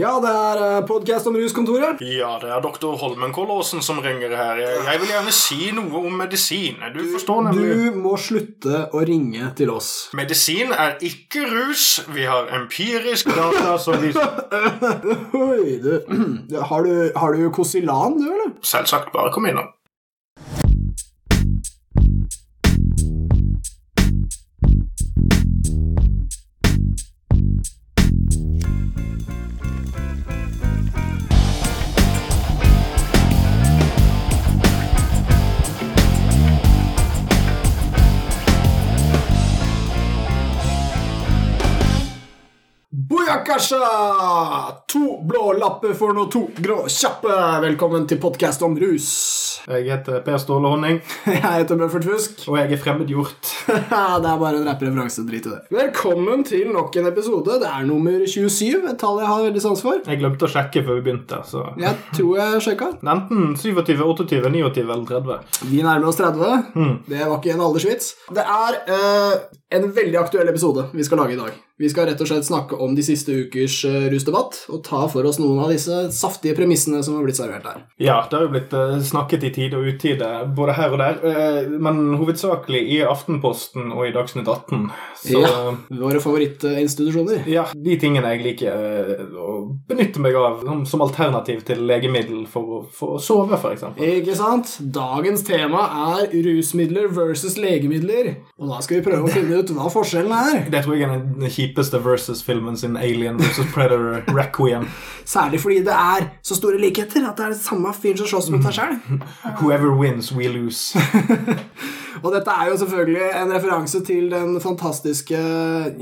Ja, det er podkast om ruskontoret. Ja, det er doktor Holmenkoll Aasen som ringer her. Jeg, vil gjerne si noe om medisin. Du forstår nemlig Du må slutte å ringe til oss. Medisin er ikke rus. Vi har empirisk data som viser Oi, du. Har du, har du Kosilan, du, eller? Selvsagt, bare kom innom. Bojakasha! To blå lapper for noe to grå kjappe. Velkommen til podkast om rus. Jeg heter Per Ståle Honning, Jeg heter Bøffert Fusk. og jeg er fremmedgjort. det er bare en rappreferanse. Drit i det. Velkommen til nok en episode. Det er nummer 27, et tall jeg har veldig sans for. Jeg glemte å sjekke før vi begynte, så Jeg tror jeg sjekka. Enten 27, 28, 29 eller 30. Vi nærmer oss 30. Det var ikke en aldersvits. Det er uh, en veldig aktuell episode vi skal lage i dag. Vi skal rett og slett snakke om de siste ukers eh, rusdebatt og ta for oss noen av disse saftige premissene som har blitt servert her. Ja, det har jo blitt eh, snakket i tide og utide, både her og der, eh, men hovedsakelig i Aftenposten og i Dagsnytt 18. Så Ja. Våre favorittinstitusjoner. ja, de tingene jeg liker eh, å benytte meg av som, alternativ til legemiddel for for å sove, f.eks. Ikke sant? Dagens tema er rusmidler versus legemidler. Og da skal vi prøve å finne ut hva forskjellen er. Det tror jeg er den kjipeste versus-filmen sin Alien versus Predator Requiem. Særlig fordi det er så store likheter at det er det samme fyren som slåss mot seg sjøl. Whoever wins, we lose. Og dette er jo selvfølgelig en referanse til den fantastiske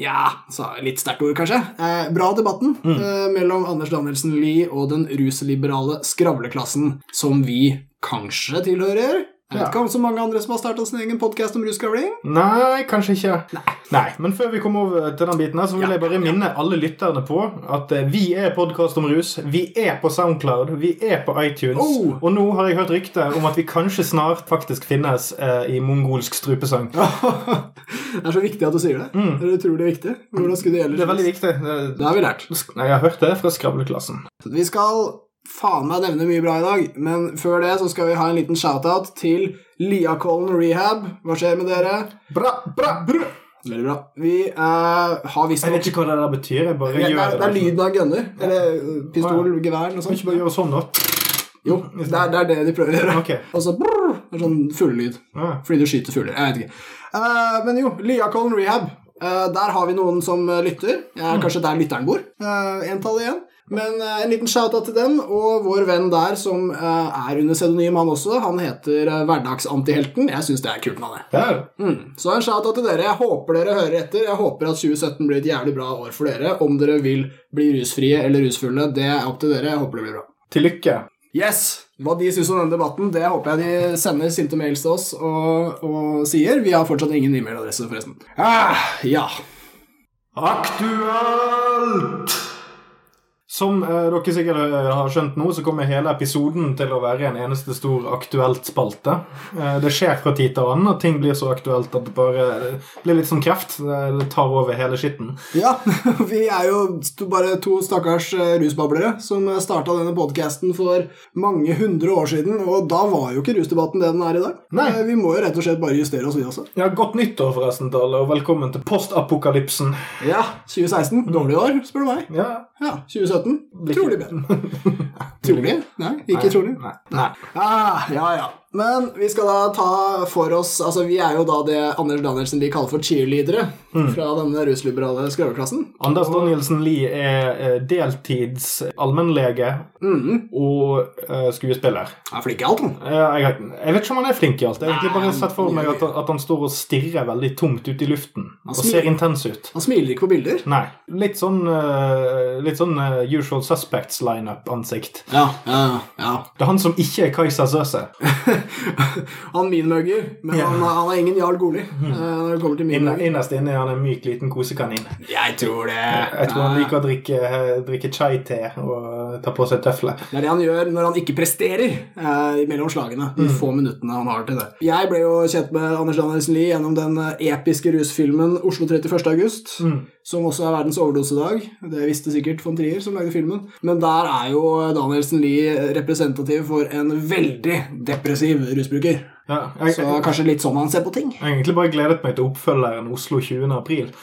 Ja, så litt sterkt ord, kanskje. Eh, bra debatten eh, mellom Anders Danielsen Lie og den rusliberale skravleklassen som vi kanskje tilhører. Jeg vet ikke om så mange andre som har starta sin egen podkast om russkravling. Nei, kanskje ikke. Nei. men før vi kommer over til den biten, her, så vil Ja, jeg bare minne alle lytterne på at eh, vi er podkast om rus. Vi er på Soundcloud, vi er på iTunes. Oh. Og nå har jeg hørt rykter om at vi kanskje snart faktisk finnes eh, i mongolsk strupesang. det er så viktig at du sier det. Er du tror Det er viktig. Hvordan skulle det ellers Det er veldig viktig. Det, Det har vi lært. Nei, jeg har hørt det fra skravleklassen. Vi skal faen meg nevne mye bra i dag, men før det så skal vi ha en liten shout-out til Liakollen Rehab. Hva skjer med dere? Bra, bra, bra. Veldig bra. Vi uh, har visst Jeg vet ikke hva det der betyr. Jeg bare det, er, gjør det er lyden av gunner. Eller uh, pistol, Ja. gevær, noe Kan sånt. ikke bare gjøre sånn, da? Jo, det er, det er det de prøver å gjøre. Okay. Og så brrr, det er sånn fuglelyd. Ja. Fordi du skyter fugler. Jeg vet ikke. Uh, men jo, Liakollen Rehab. Uh, der har vi noen som lytter. Jeg er kanskje der lytteren bor. Uh, Entall igjen. Men eh, en liten shout-out til dem, og vår venn der som eh, er under pseudonym, han også. Han heter uh, Hverdagsantihelten. Jeg syns det er kult navn. jeg. Ja. Mm. Så en shout-out til dere. Jeg håper dere hører etter. Jeg håper at 2017 blir et jævlig bra år for dere. Om dere vil bli rusfrie eller rusfulle, det er opp til dere. Jeg håper det blir bra. Til lykke. Yes! Hva de syns om denne debatten, det håper jeg de sender sinte mails til oss og, og sier. Vi har fortsatt ingen e-mailadresse, forresten. Ah, ja. Aktuelt! Som eh, dere sikkert eh, har skjønt nå, så kommer hele episoden til å være en eneste stor aktuelt-spalte. Eh, det skjer fra tid til annen, at ting blir så aktuelt at det bare eh, blir litt som kreft. Det tar over hele skitten. Ja, vi er jo bare to stakkars eh, rusbablere som starta denne podkasten for mange hundre år siden, og da var jo ikke rusdebatten det den er i dag. Nei. Eh, Vi må jo rett og slett bare justere oss, vi også. Ja, Godt nyttår, forresten, alle, og velkommen til postapokalypsen. Ja, 2016. Dårlig år, spør du meg. Ja, Ja, 2017. Blir Trolig Ben. Trolig? Nei, ikke trolig. Nei. Nei. Ah, ja, ja. Men vi skal da ta for oss Altså, vi er jo da det Anders Danielsen de kaller for cheerleadere fra denne rusliberale skrøveklassen. Anders Danielsen Lie er eh, deltids allmennlege og skuespiller skuespiller. Er flink i alt, han. Jeg, jeg vet ikke om han er flink i alt. Jeg har egentlig bare sett for meg at, han- at han står og stirrer veldig tungt ut i luften og ser intens ut. Han smiler ikke på bilder. Nei. Litt sånn, eh, litt sånn eh, Usual Suspects-lineup-ansikt. Ja, ja, ja. Det er han som ikke er Kajsa Søse. han minmugger, men Ja. han, han er ingen Jarl Goli Mm. innerst inne er han en myk, liten kosekanin. Jeg tror det. Jeg tror han liker å drikke, drikke chai-te og ta på seg tøfler. Det er det han gjør når han ikke presterer eh, mellom slagene. De få minuttene han har til det. Jeg ble jo kjent med Anders Danielsen Lie gjennom den eh, episke rusfilmen 'Oslo 31. august', som også er verdens overdosedag. Det visste sikkert von Trier, som lagde filmen. Men der er jo Danielsen Lie representativ for en veldig depressiv rusbruker. Ja, jeg, Så kanskje litt sånn han ser på ting. jeg har egentlig bare gledet meg til oppfølgeren Oslo 20. april.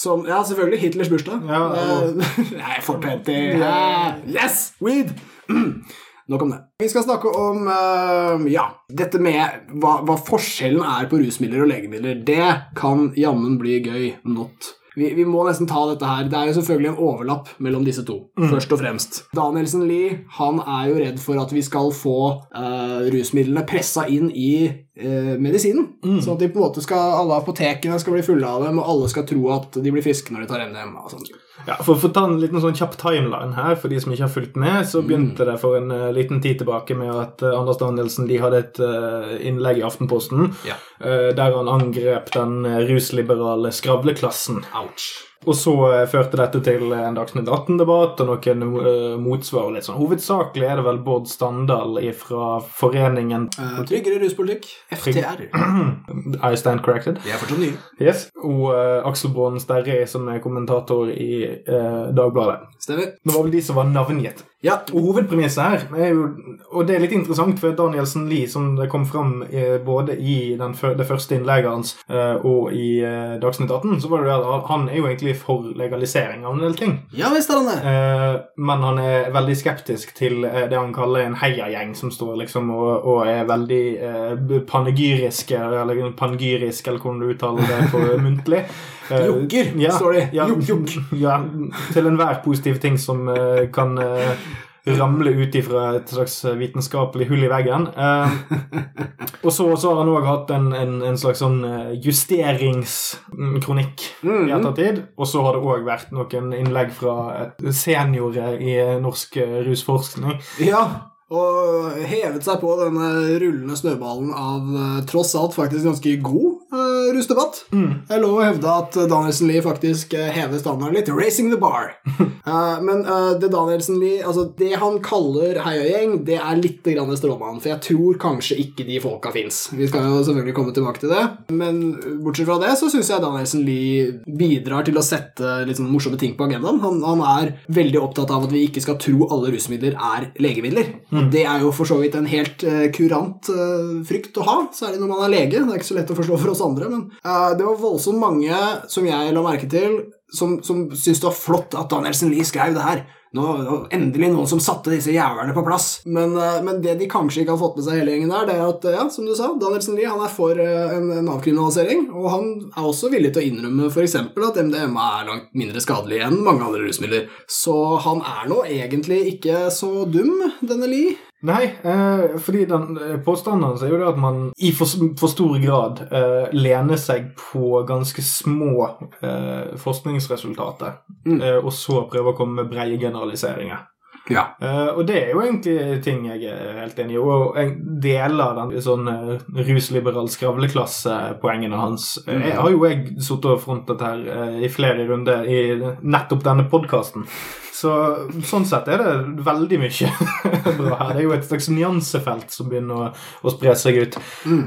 Som, ja, selvfølgelig Hitlers bursdag. Ja, og- Nei, for 20. Yeah. Yes! Weed! Mm. Nok om det. Vi skal snakke om uh, ja, dette med hva, hva forskjellen er på rusmidler og legemidler. Det kan jammen bli gøy not. Vi, vi må nesten ta dette her. Det er jo selvfølgelig en overlapp mellom disse to. først og fremst. Danielsen Lie han er jo redd for at vi skal få uh, rusmidlene pressa inn i eh, medisinen. Sånn at de på en måte skal, alle apotekene skal bli fulle av dem, og alle skal tro at de blir friske når de tar MDM. og sånt. Ja, For å få ta en liten sånn kjapp timeline her, for de som ikke har fulgt med, så begynte det for en uh, liten tid tilbake med at uh, Anders Danielsen de hadde et uh, innlegg i Aftenposten Ja. der han angrep den rusliberale skravleklassen. Ouch. Og så eh, førte dette til en Dagsnytt 18-debatt og noen uh, motsvar. litt sånn. Hovedsakelig er det vel Bård Standal fra foreningen uh, tryggere ruspolitikk. FTR. I Stand Corrected. Vi er fortsatt nye. Yes. Og uh, Aksel Braanen Sterri, som er kommentator i eh, Dagbladet. Stemmer. Det var vel de som var navngitt. Ja. Hovedpremisset her er jo Og det er litt interessant, for Danielsen Lie, som det kom fram eh, både i den, det første innlegget hans eh, og i eh, Dagsnytt 18, så var det at han er jo egentlig for legalisering av en del ting. Ja visst er han det. Men han er veldig skeptisk til det han kaller en heiagjeng, som står liksom og, og er veldig panegyriske, eller panegyrisk, eller hvordan du uttaler det på muntlig. Eh, Jokker, står det. Ja, Jokk, jokk. ja, til enhver positiv ting som eh, kan eh, ramle ut ifra et slags vitenskapelig hull i veggen. Eh, og så, så har han òg hatt en, en, en slags sånn justeringskronikk i ettertid. Og så har det òg vært noen innlegg fra seniorer i norsk rusforskning. Ja, og hevet seg på denne rullende snøballen av eh, tross alt faktisk ganske god uh, rusdebatt. Jeg lov å hevde at Danielsen Lie faktisk eh, hever standarden litt. Racing the bar. uh, men uh, det Danielsen Lie Altså, det han kaller heiagjeng, det er litt grann stråmann, for jeg tror kanskje ikke de folka fins. Vi skal jo selvfølgelig komme tilbake til det, men bortsett fra det så syns jeg Danielsen Lie bidrar til å sette litt sånn morsomme ting på agendaen. Han, han er veldig opptatt av at vi ikke skal tro alle rusmidler er legemidler. Og Det er jo for så vidt en helt eh, kurant eh, frykt å ha, særlig når man er lege. Det er ikke så lett å forstå for oss andre, men eh, det var voldsomt mange som jeg la merke til, som, som syntes det var flott at Danielsen Lie skrev det her. Nå, endelig noen som satte disse jævlene på plass. Men, eh, men det de kanskje ikke har fått med seg hele gjengen der, det er at, ja, som du sa, Danielsen Lie er for eh, en, en avkriminalisering, og han er også villig til å innrømme f.eks. at MDMA er langt mindre skadelig enn mange andre rusmidler. Så han er nå egentlig ikke så dum, denne Lie. Nei, eh, fordi den eh, påstanden hans er jo det at man i for, for stor grad eh, lener seg på ganske små eh, forskningsresultater, eh, og så prøver å komme med breie generaliseringer. Ja. Eh, og det er jo egentlig ting jeg er helt enig i, og jeg deler den sånn rusliberal skravleklassepoengene hans. Eh, Jeg har jo jeg sittet og frontet her i flere runder i nettopp denne podkasten. Så sånn sett er det veldig mye bra her. Det er jo et slags nyansefelt som begynner å, å spre seg ut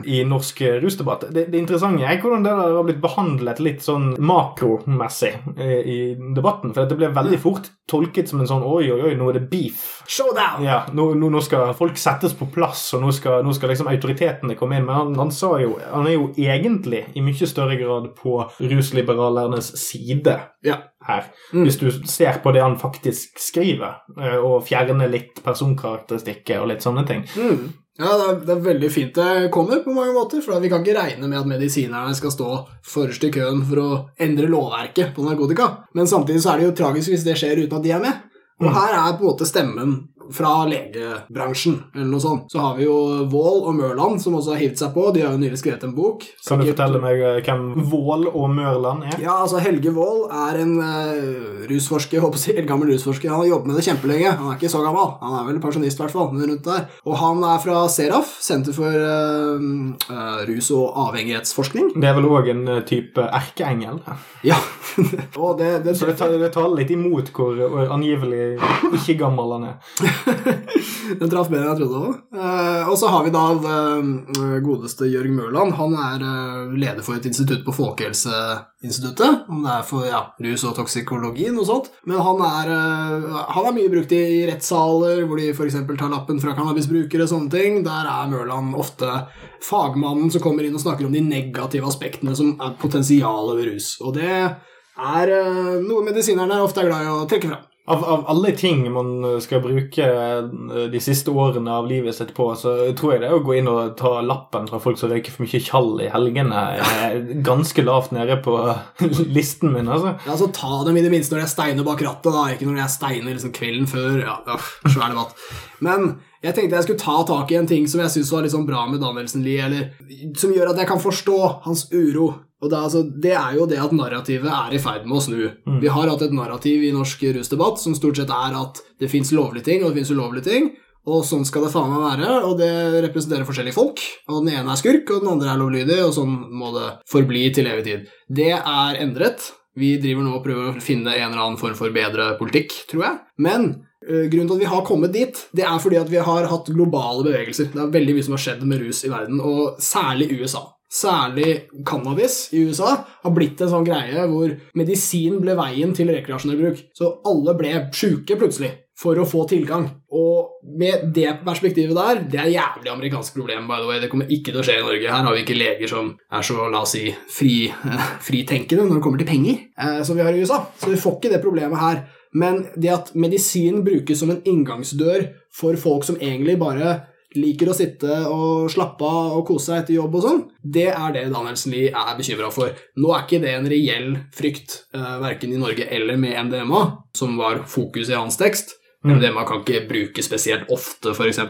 i norsk rusdebatt. Det, det interessante er hvordan det der har blitt behandlet litt sånn makromessig eh, i debatten. For det ble veldig fort tolket som en sånn oi, oi, oi, nå er det beef. Showdown! Ja, nå, nå, nå skal folk settes på plass, og nå skal, nå skal liksom autoritetene komme inn. Men han, han sa jo Han er jo egentlig i mye større grad på rusliberalernes side Ja. Her. Hvis du ser på det han faktisk skriver, eh, og fjerner litt personkarakteristikker og litt sånne ting. Mm. Ja, det er, det er veldig fint det kommer, på mange måter. For vi kan ikke regne med at medisinerne skal stå forrest i køen for å endre lovverket på narkotika. Men samtidig så er det jo tragisk hvis det skjer uten at de er med. Og her er på en måte stemmen fra legebransjen, eller noe sånt. Så har vi jo Vål og Mørland, som også har hivd seg på. De har jo nylig skrevet en bok. Kan du fortelle meg eh, hvem Vål og Mørland er? Ja, altså Helge Vål er en uh, rusforsker, håper jeg gammel rusforsker. Han har jobbet med det kjempelenge. Han er ikke så gammel. Han er vel pensjonist, i hvert fall. Rundt der. Og han er fra Seraf, Senter for uh, uh, rus- og avhengighetsforskning. Det er vel òg en type erkeengel? Ja. og det, det, Så det det taler litt imot hvor angivelig ikke gammel han er. Den traff bedre enn jeg trodde òg. Eh, og så har vi da eh, godeste Jørg Mørland. Han er eh, leder for et institutt på Folkehelseinstituttet. Om det er for ja, rus og toksikologi, noe sånt. Men han er, han er mye brukt i rettssaler, hvor de f.eks. tar lappen fra cannabisbrukere og sånne ting. Der er Mørland ofte fagmannen som kommer inn og snakker om de negative aspektene som er potensialet ved rus. Og det er noe medisinerne ofte er glad i å trekke fram. Av, av alle ting man skal bruke eh, de siste årene av livet sitt på, så tror jeg det er å gå inn og ta lappen fra folk som røyker for mye tjall i helgene, ganske lavt nede på listen min, altså. Ja, så Ta dem i det minste når jeg steiner bak rattet, da, ikke når jeg steiner liksom kvelden før. Ja, Svær debatt. Men jeg tenkte jeg skulle ta tak i en ting som jeg syns var litt sånn bra med Danielsen Lie, eller som gjør at jeg kan forstå hans uro. Og det, er altså, det er jo det at narrativet er i ferd med å snu. Vi har hatt et narrativ i norsk rusdebatt som stort sett er at det fins lovlige ting, og det fins ulovlige ting. Og sånn skal det faen meg være, og det representerer forskjellige folk. Og den ene er skurk, og den andre er lovlydig, og sånn må det forbli til evig tid. Det er endret. Vi driver nå og prøver å finne en eller annen form for bedre politikk, tror jeg. Men ø, grunnen til at vi har kommet dit, det er fordi at vi har hatt globale bevegelser. Det er veldig mye som har skjedd med rus i verden, og særlig USA. Særlig cannabis i USA har blitt en sånn greie hvor medisin ble veien til rekreasjonell bruk. Så alle ble sjuke plutselig for å få tilgang. Og med det perspektivet der, det er jævlig amerikansk problem, by the way. Det kommer ikke til å skje i Norge. Her har vi ikke leger som er så, la oss si, fri, fritenkende når det kommer til penger, eh, som vi har i USA. Så vi får ikke det problemet her. Men det at medisin brukes som en inngangsdør for folk som egentlig bare liker å sitte og slappe av og kose seg etter jobb og sånn, det er det Danielsen Lie er bekymra for. Nå er ikke det en reell frykt, uh, verken i Norge eller med MDMA, som var fokus i hans tekst. MDMA kan ikke bruke spesielt ofte, f.eks.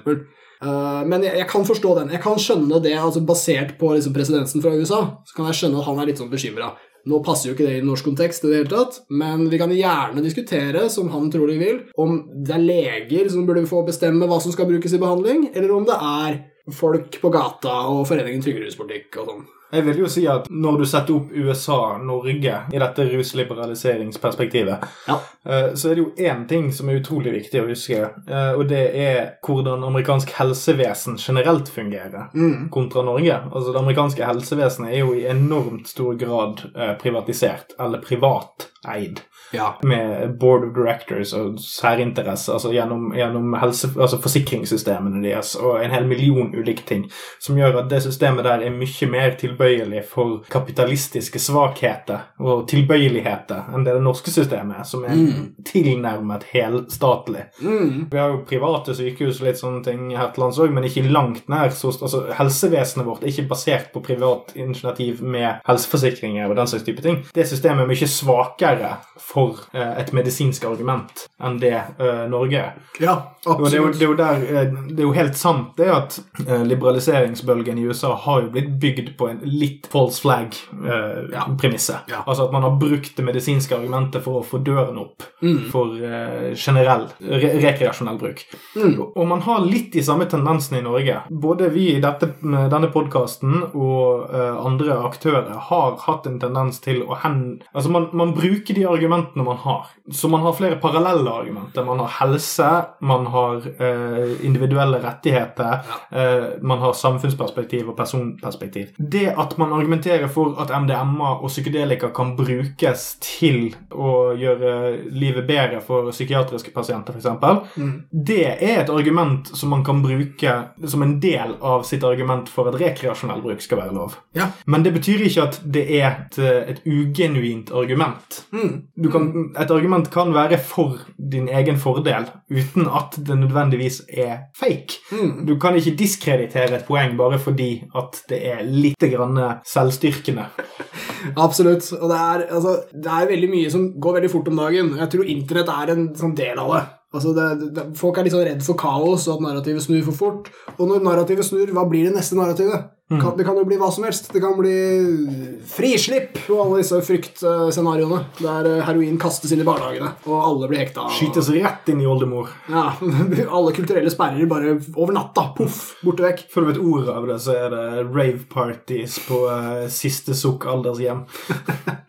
Uh, men jeg, jeg kan forstå den. Jeg kan skjønne det, altså basert på liksom, presedensen fra USA. Så kan jeg skjønne at han er litt sånn bekymra. Nå passer jo ikke det i norsk kontekst, i det hele tatt, men vi kan gjerne diskutere, som han tror de vil, om det er leger som burde få bestemme hva som skal brukes i behandling, eller om det er folk på gata og Foreningen Tryggere ruspolitikk og sånn. Jeg vil jo si at når du setter opp USA-Norge i dette rusliberaliseringsperspektivet, Ja. eh, så er det jo én ting som er utrolig viktig å huske, eh, og det er hvordan amerikansk helsevesen generelt fungerer Mm. kontra Norge. Altså Det amerikanske helsevesenet er jo i enormt stor grad eh, privatisert, eller privateid. Ja. Med board of directors og særinteresse, altså gjennom, gjennom helse, altså forsikringssystemene deres og en hel million ulike ting, som gjør at det systemet der er mye mer tilbøyelig for kapitalistiske svakheter og tilbøyeligheter enn det det norske systemet er, som er tilnærmet helstatlig. Mm. Vi har jo private sykehus og litt sånne ting her til lands òg, men ikke langt nær. Så, altså, helsevesenet vårt er ikke basert på privat initiativ med helseforsikringer og den slags type ting. Det systemet er mye svakere for eh, et medisinsk argument enn det eh, Norge er. ja, Og det er, jo, absolutt. det, er jo der, eh, det er jo helt sant det at liberaliseringsbølgen i USA har jo blitt bygd på en litt false flag-premisse. Ja. Altså at man har brukt det medisinske argumentet for å få døren opp Mm. for generell re rekreasjonell bruk. Mm. Og man har litt de samme tendensene i Norge. Både vi i dette, denne podkasten og andre aktører har hatt en tendens til å hen... Altså man, man bruker de argumentene man har. Så man har flere parallelle argumenter. Man har helse, man har eh, individuelle rettigheter, eh, man har samfunnsperspektiv og personperspektiv. Det at man argumenterer for at MDMA og psykedelika kan brukes til å gjøre livet bedre for psykiatriske pasienter, f.eks., Mm. det er et argument som man kan bruke som en del av sitt argument for at rekreasjonell bruk skal være lov. Ja. Men det betyr ikke at det er et, et ugenuint argument. Mm. Du kan, et argument kan være for din egen fordel uten at det nødvendigvis er fake. Mm. Du kan ikke diskreditere et poeng bare fordi at det er litt grann selvstyrkende. Absolutt. Og det er, altså, det er veldig mye som går veldig fort om dagen. Jeg tror internett er en sånn del av det. Altså det, det, folk er litt sånn redd for kaos og at narrativet snur for fort. Og når narrativet snur, hva blir det neste narrativet? Kan, det kan jo bli hva som helst. Det kan bli frislipp og alle disse fryktscenarioene der eh, heroin kastes inn i barnehagene, og alle blir hekta. Skytes rett inn i oldemor. Ja, Alle kulturelle sperrer bare over natta. Poff, borte vekk. Før du vet ordet av det, så er det rave parties på uh, siste sukk aldershjem.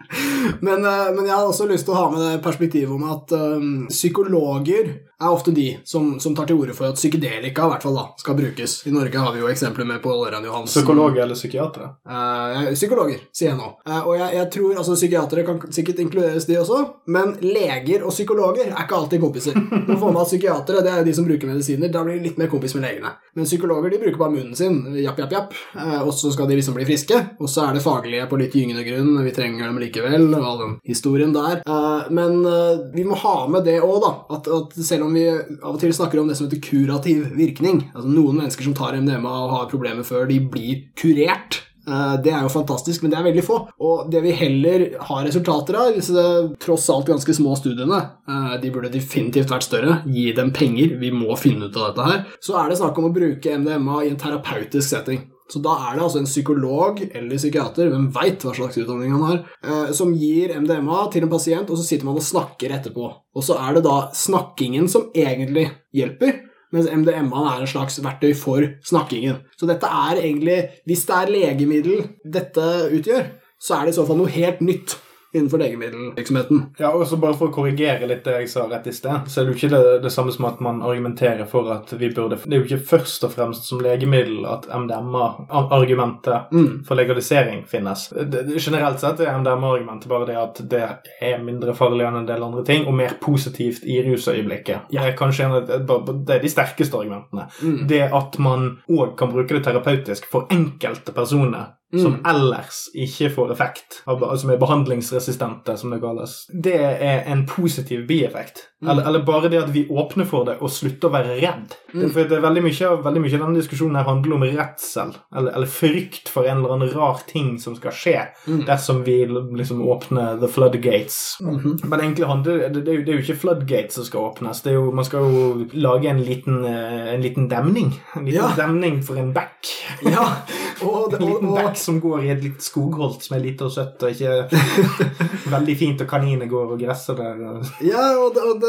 Men, uh, men jeg har også lyst til å ha med det perspektivet om at eh, psykologer er ofte de som, som tar til orde for at psykedelika i hvert fall da, skal brukes. I Norge har vi jo eksempler med Pål Ørjan Johansen. Psykologer eller psykiatere? Eh, psykologer, sier jeg nå. Eh, og jeg, jeg tror altså Psykiatere kan sikkert inkluderes, de også. Men leger og psykologer er ikke alltid kompiser. Man får med at Psykiatere det er de som bruker medisiner. Da blir de litt mer kompis med legene. Men psykologer de bruker bare munnen sin. Japp, japp, japp. Eh, og så skal de liksom bli friske. Og så er det faglige på litt gyngende grunn. Vi trenger dem likevel, og all den historien der. Eh, men eh, vi må ha med det òg, da. At, at selv om vi av og til snakker om det som heter kurativ virkning Altså noen mennesker som tar MDMA og har problemer før, de blir kurert. Eh, Det er jo fantastisk, men det er veldig få. Og det vi heller har resultater av, disse tross alt ganske små studiene, eh, de burde definitivt vært større, gi dem penger, vi må finne ut av dette her, så er det snakk om å bruke MDMA i en terapeutisk setting. Så da er det altså en psykolog eller psykiater, hvem veit hva slags utdanning han har, eh, som gir MDMA til en pasient, og så sitter man og snakker etterpå. Og så er det da snakkingen som egentlig hjelper, mens MDMA er en slags verktøy for snakkingen. Så dette er egentlig Hvis det er legemiddel dette utgjør, så er det i så fall noe helt nytt innenfor legemiddelvirksomheten. Ja, og så bare For å korrigere litt det jeg sa rett i sted, så er det jo ikke det, det samme som at man argumenterer for at vi burde Det er jo ikke først og fremst som legemiddel at MDMA-argumentet Mm. for legalisering finnes. Det, det, generelt sett er MDMA-argumentet bare det at det er mindre farlig enn en del andre ting, og mer positivt i rusøyeblikket. Det er kanskje en, det er de sterkeste argumentene. Mm. Det at man òg kan bruke det terapeutisk for enkelte personer som Mm. ellers ikke får effekt, som er behandlingsresistente, som det kalles. Det er en positiv bieffekt. Mm. Eller, eller bare det at vi åpner for det og slutter å være redd. Mm. For det er veldig mye, veldig mye av denne diskusjonen her handler om redsel, eller, eller frykt for en eller annen rar ting som skal skje Mm. dersom vi liksom åpner the floodgates. -hmm. Men egentlig handler det, det, er jo, det er jo ikke floodgates som skal åpnes. Det er jo, man skal jo lage en liten, eh, en liten demning. En liten Ja. demning for en bekk. Ja, og, og, og, som går i et litt skogholt som er lite og søtt og ikke veldig fint, og kaniner går og gresser der. og- ja, og, og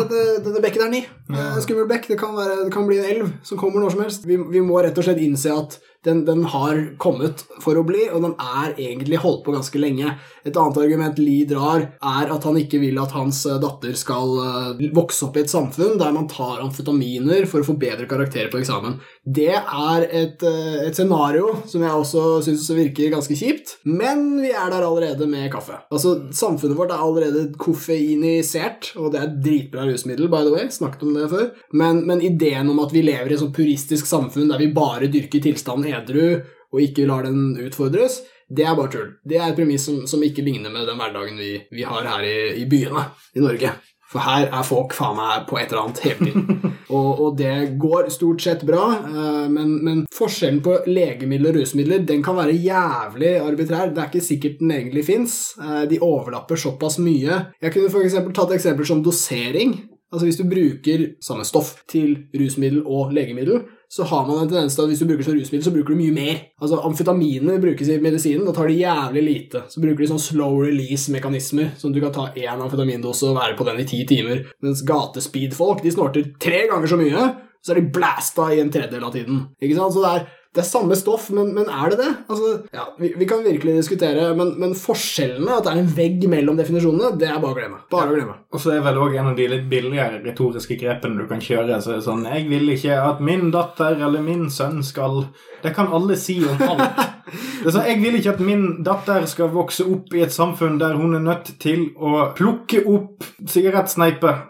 denne bekken er ny. Ja. skummel bekk. Det kan, være, det kan bli en elv som kommer når som helst. Vi, vi må rett og slett innse at den, den har kommet for å bli, og den er egentlig holdt på ganske lenge. Et annet argument Lee drar, er at han ikke vil at hans eh, datter skal eh, vokse opp i et samfunn der man tar amfetaminer for å få bedre karakterer på eksamen. Det er et, eh, et scenario som jeg også syns virker ganske kjipt, men vi er der allerede med kaffe. Altså, Samfunnet vårt er allerede koffeinisert, og det er et dritbra rusmiddel, by the way. Snakket om det før. Men, men ideen om at vi lever i et sånt puristisk samfunn der vi bare dyrker tilstanden edru og ikke lar den utfordres, det er bare tull. Det er et premiss som, som ikke ligner med den hverdagen vi, vi har her i, i byene i Norge. For her er folk faen meg på et eller annet hele tiden. Og, og det går stort sett bra, eh, men, men forskjellen på legemidler og rusmidler den kan være jævlig arbitrær. Det er ikke sikkert den egentlig fins. De overlapper såpass mye. Jeg kunne f.eks. tatt eksempler som dosering. Altså Hvis du bruker samme stoff til rusmiddel og legemiddel, så har man en tendens til at hvis du bruker sånn rusmiddel, så bruker du mye mer. Altså Amfetaminer brukes i medisinen, da tar de jævlig lite. Så bruker de sånn slow release-mekanismer, som du kan ta én amfetamindose og være på den i ti timer. Mens gatespeed-folk de snorter tre ganger så mye, så er de blæsta i en tredjedel av tiden. Ikke sant? Så det er, det er samme stoff, men, men er det det? Altså, ja, vi, vi kan virkelig diskutere, men, men forskjellene, at det er en vegg mellom definisjonene, det er bare å glemme. Bare å glemme. Og så er vel også en av de litt billigere retoriske grepene du kan kjøre. Så er det sånn Jeg vil ikke at min datter eller min sønn skal Det kan alle si om alt. Det er sånn, jeg vil ikke at min datter skal vokse opp i et samfunn der hun er nødt til å plukke opp sigarettsneiper.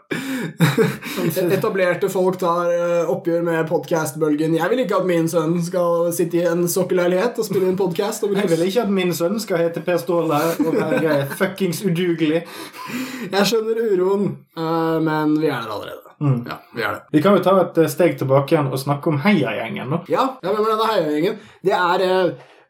Etablerte folk tar eh, oppgjør med podcast-bølgen. Jeg vil ikke at min sønn skal sitte i en sokkelleilighet og spille inn podcast. Jeg vil ikke at min sønn skal hete Per Ståle og være fuckings udugelig. Jeg skjønner uroen, eh, men vi er der allerede. Mm. Ja, vi er det. Vi kan jo ta et eh, steg tilbake igjen og snakke om Heiagjengen. Ja, ja hvem er denne heiagjengen? Det er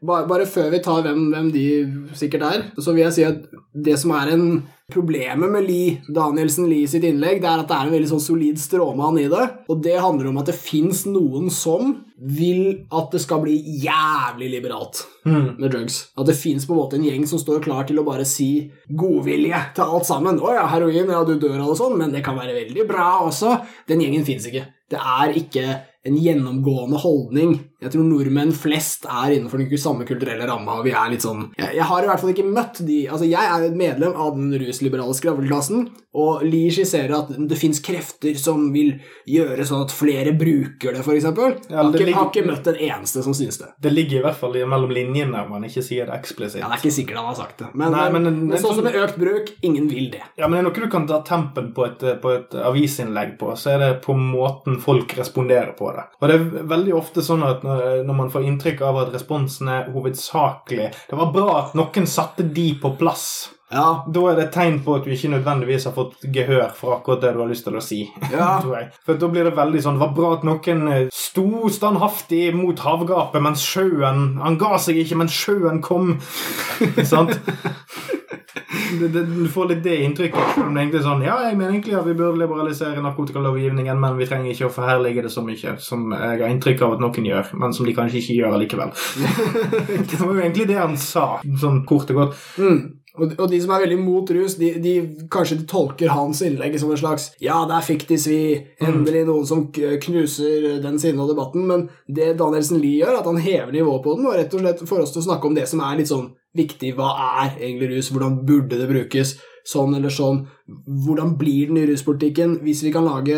bare, bare før vi tar hvem, hvem de sikkert er, så vil jeg si at det som er en Problemet med Lee, Danielsen Lee sitt innlegg det er at det er en veldig sånn solid stråmann i det. Og det handler om at det fins noen som vil at det skal bli jævlig liberalt Mm. med drugs. At det fins på en måte en gjeng som står klar til å bare si godvilje til alt sammen. 'Å ja, heroin, ja, du dør av det sånn, men det kan være veldig bra også.' Den gjengen fins ikke. Det er ikke en gjennomgående holdning. Jeg tror nordmenn flest er innenfor den samme kulturelle ramma. vi er litt sånn... Jeg, jeg har i hvert fall ikke møtt de Altså, jeg er medlem av den rusliberale skravleklassen, og Lie skisserer at det fins krefter som vil gjøre sånn at flere bruker det, f.eks. Ja, har, ikke- har ikke møtt en eneste som syns det. Det ligger i hvert fall i- mellom linjene om man ikke sier det eksplisitt. Ja, Det er ikke sikkert han har sagt det. Men, Nei, men- men, men- sånn som med økt bruk, ingen vil det. Ja, men det er noe du kan ta tempen på et, på et avisinnlegg på, så er det på måten folk responderer på det. Og det er veldig ofte sånn at når, når man får inntrykk av at responsen er hovedsakelig Det var bra at noen satte de på plass. Ja, Da er det et tegn på at du ikke nødvendigvis har fått gehør for akkurat det du har lyst til å si. Ja. For da blir det veldig sånn Det var bra at noen eh, sto standhaftig mot havgapet mens sjøen Han ga seg ikke, men sjøen kom. Sant? Det, det, du får litt det inntrykket. Selv om det egentlig er sånn Ja, jeg mener egentlig at vi burde liberalisere narkotikalovgivningen, men vi trenger ikke å forherlige det så mye som jeg har inntrykk av at noen gjør, men som de kanskje ikke gjør allikevel. det var jo egentlig det han sa, sånn kort og godt. Mm. Og, de som er veldig mot rus, de, de kanskje de tolker hans innlegg som en slags Ja, der fikk de svi. Endelig noen som knuser den siden av debatten. Men det Danielsen Lie gjør, at han hever nivået på den, og rett og slett får oss til å snakke om det som er litt sånn viktig. Hva er egentlig rus? Hvordan burde det brukes? Sånn eller sånn. Hvordan blir den i ruspolitikken? Hvis vi kan lage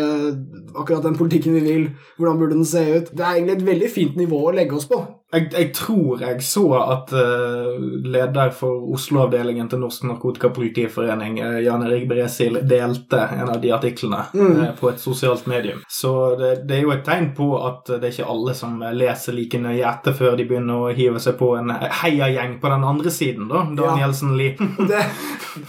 akkurat den politikken vi vil, hvordan burde den se ut? Det er egentlig et veldig fint nivå å legge oss på. Jeg, jeg tror jeg så at uh, leder for Oslo-avdelingen til Norsk Narkotikapolitiforening, uh, Jan Erik Bresil, delte en av de artiklene eh, på et sosialt medium. Så det, det er jo et tegn på at det er ikke alle som leser like nøye etter før de begynner å hive seg på en heiagjeng på den andre siden, da. Danielsen Lie. det,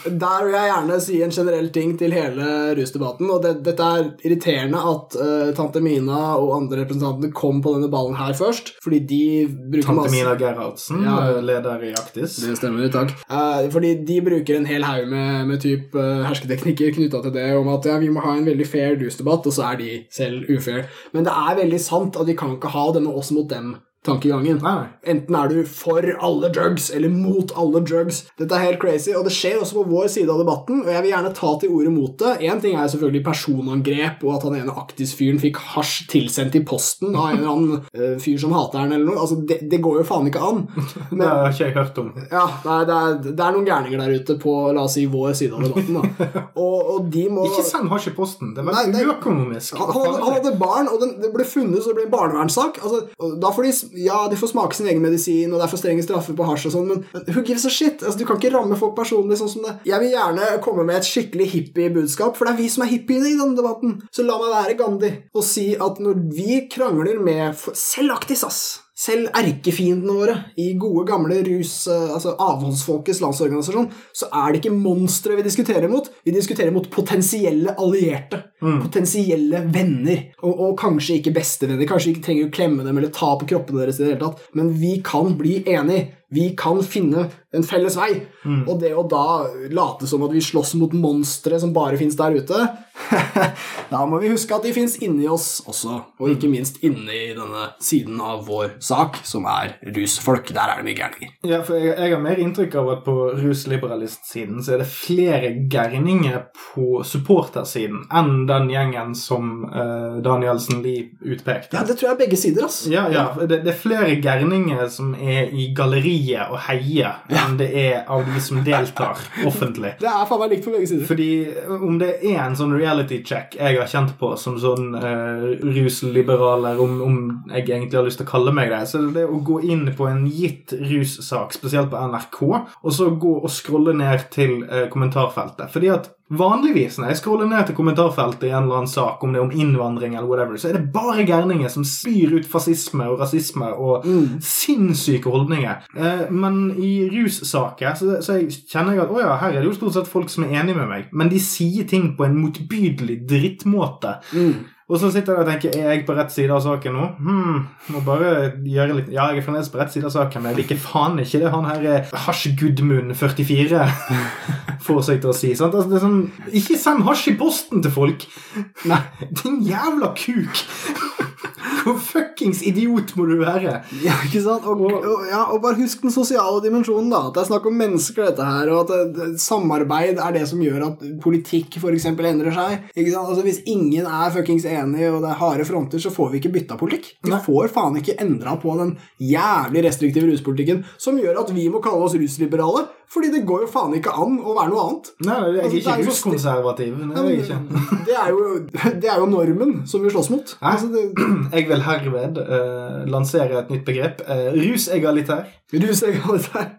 der vil jeg gjerne si en generell ting til hele rusdebatten. Og det, dette er irriterende at uh, tante Mina og andre representanter kom på denne ballen her først. Fordi de bruker Tante masse Mina Gerhardsen, Ja. eh, leder i Aktis. det stemmer, takk. Eh, fordi de bruker en hel haug med, med typ eh, hersketeknikker knytta til det, om at ja, vi må ha en veldig fair rusdebatt, og så er de selv ufair. Men det er veldig sant at vi kan ikke ha denne oss mot dem-tankegangen. Nei, nei. Enten er du for alle drugs eller mot alle drugs. Dette er helt crazy, og det skjer også på vår side av debatten, og jeg vil gjerne ta til ordet mot det. Én ting er selvfølgelig personangrep, og at han ene Aktis-fyren fikk hasj tilsendt i posten av en eller annen uh, fyr som hater han, eller noe. Altså, det, det går jo faen ikke an. Det har ikke jeg hørt om. Ja, nei, det, er, det er noen gærninger der ute på la oss si, vår side av debatten. Da. Og, og de må Ikke send hasj i posten. Det er veldig uøkonomisk. han, han, han hadde barn, og den, det ble funnet, så det ble en barnevernssak. Altså, da får de, ja, de får smake sin egen medisin, og det er for strenge straffer på hasj og sånn, men, who gives a shit? Altså, du kan ikke ramme folk personlig sånn som det. Jeg vil gjerne komme med et skikkelig hippie-budskap, for det er vi som er hippiene i denne debatten. Så la meg være Gandhi og si at når vi krangler med selvaktig sass... Ass selv erkefiendene våre i gode, gamle rus... eh, Altså avholdsfolkets landsorganisasjon, så er det ikke monstre vi diskuterer mot. Vi diskuterer mot potensielle allierte. Potensielle venner. Og, og kanskje ikke bestevenner. Kanskje ikke trenger å klemme dem eller ta på kroppene deres i det hele tatt. Men vi kan bli enige. Vi kan finne en felles vei. Og det å da late som at vi slåss mot monstre som bare fins der ute Da må vi huske at de fins inni oss også, og ikke minst inni denne siden av vår sak, som er rusfolk. Der er det mye gærninger. Ja, for jeg, jeg har mer inntrykk av at på rusliberalistsiden så er det flere gærninger på supportersiden enn den gjengen som uh, Danielsen Lie utpekte. Ja, det tror jeg er begge sider, altså. Ja, ja. Det, det er flere gærninger som er i galleriet og heier, enn det er av de som deltar offentlig. Det er faen meg likt på begge sider. Fordi om det er en sånn reality check jeg har kjent på som sånn uh, rusliberaler, om, om jeg egentlig har lyst til å kalle meg det, så er det det å gå inn på en gitt russak, spesielt på NRK, og så gå og scrolle ned til eh, kommentarfeltet. Fordi at Vanligvis når jeg scroller ned til kommentarfeltet i en eller annen sak, om det er om innvandring eller whatever, så er det bare gærninger som spyr ut fascisme og rasisme og sinnssyke holdninger. Eh, men i russaker så, så jeg kjenner jeg at å ja, her er det jo stort sett folk som er enige med meg, men de sier ting på en motbydelig drittmåte. Og så sitter jeg og tenker er jeg på rett side av saken nå? Hmm, må bare gjøre litt Ja, jeg er fremdeles på rett side av saken, men jeg liker faen ikke det han her er Hasj Gudmund 44 får seg til å si. Sant? Altså, det er sånn, ikke send hasj i posten til folk! Nei. Din jævla kuk! Hvor fuckings idiot må du være? Ja, ikke sant? Og, og, ja, og bare husk den sosiale dimensjonen, da. At det er snakk om mennesker, dette her, og at det, det, samarbeid er det som gjør at politikk f.eks. endrer seg. Ikke sant? Altså, Hvis ingen er fuckings enig, og det er harde fronter, så får vi ikke bytta politikk. Vi får faen ikke endra på den jævlig restriktive ruspolitikken som gjør at vi må kalle oss rusliberale, fordi det går jo faen ikke an å være noe annet. Nei, jeg er Altså, ikke er ruskonservativ. Det. Det det er jo normen som vi slåss mot. Altså, det, Jeg vil herved uh, lansere et nytt begrep. Uh, rusegalitær. Rusegalitær.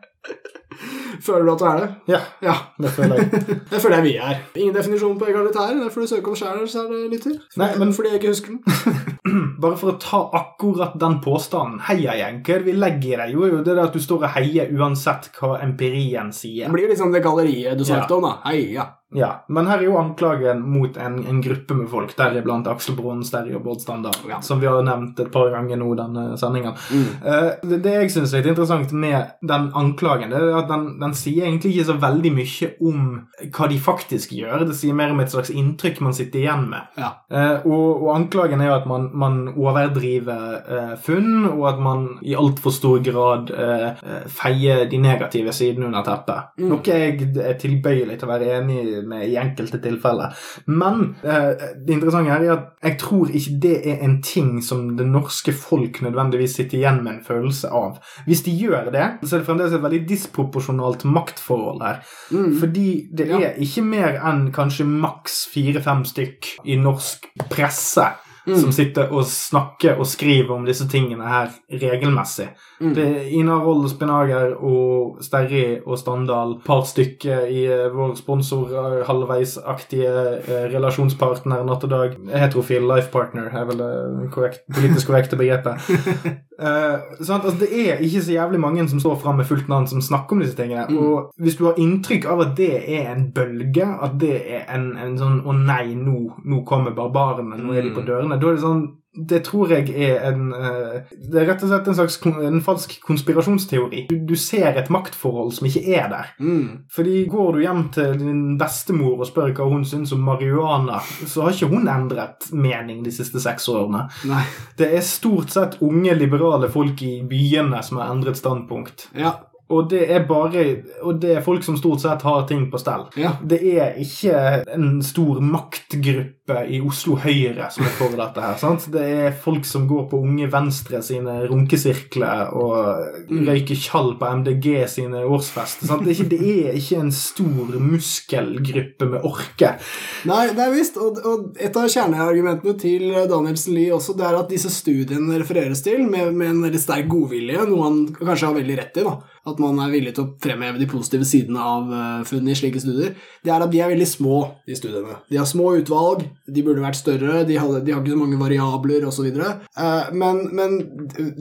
Føler du at du er det? Ja, Ja. det føler jeg. Det føler jeg vi er. Ingen definisjon på egalitær. Det får du søke om sjæl, det lytter. Nei, men- Fordi jeg ikke husker den. Bare for å ta akkurat den påstanden. Heiagjeng, hva er det vi legger i det? Jo, jo, det er at du står og heier uansett hva empirien sier. Det blir blir liksom det galleriet du snakket Ja. om, da. Heia. ja. Men her er jo anklagen mot en, en gruppe med folk, deriblant Aksel Brun, Sterri og Bård Standard, Ja. som vi har nevnt et par ganger nå denne sendingen. Mm. Uh, det, det jeg syns er litt interessant med den anklagen, det er at den, den sier egentlig ikke så veldig mye om hva de faktisk gjør. Det sier mer om et slags inntrykk man sitter igjen med. Ja. Uh, og, og anklagen er jo at man, man overdriver eh, funn, og at man i altfor stor grad eh, eh, feier de negative sidene under teppet. Mm. Noe jeg er tilbøyelig til å være enig med i enkelte tilfeller. Men eh, det interessante her er at jeg tror ikke det er en ting som det norske folk nødvendigvis sitter igjen med en følelse av. Hvis de gjør det, så er det fremdeles et veldig disproporsjonalt maktforhold her. Mm. Fordi det Ja. er ikke mer enn kanskje maks fire-fem stykk i norsk presse Mm. som sitter og snakker og skriver om disse tingene her regelmessig. Mm. Det Ina Roll Spinager og Sterri og Standal, par stykker i eh, vår sponsor eh, halvveisaktige eh, relasjonspartner natt og dag. Heterofil life partner er vel det korrekt, politisk korrekte begrepet. Uh? Altså, det er ikke så jævlig mange som står fram med fullt navn som snakker om disse tingene. Mm. Og hvis du har inntrykk av at det er en bølge, at det er en, en sånn 'Å nei, nå, nå kommer barbarene, nå er de på Mm. dørene', da er det sånn det tror jeg er en eh, Det er rett og slett en slags en falsk konspirasjonsteori. Du, du ser et maktforhold som ikke er der. Mm. Fordi Går du hjem til din bestemor og spør hva hun syns om marihuana, så har ikke hun endret mening de siste seks årene. Nei. Det er stort sett unge, liberale folk i byene som har endret standpunkt. Ja. Og det er bare Og det er folk som stort sett har ting på stell. Ja. Det er ikke en stor maktgruppe i Oslo Høyre som er for dette her. sant? Det er folk som går på Unge Venstre sine runkesirkler og Mm. røyker tjall på MDG sine årsfester. sant? Det er, ikke, det er ikke en stor muskelgruppe med orke. Nei, det er visst. Og, og et av kjerneargumentene til Danielsen Lie også, det er at disse studiene refereres til med, med en veldig sterk godvilje, noe han kanskje har veldig rett i, da. At man er villig til å fremheve de positive sidene av uh, funn i slike studier. Det er at de er veldig små, de studiene. De har små utvalg, de burde vært større, de, hadde, de har ikke så mange variabler osv. Uh, men, men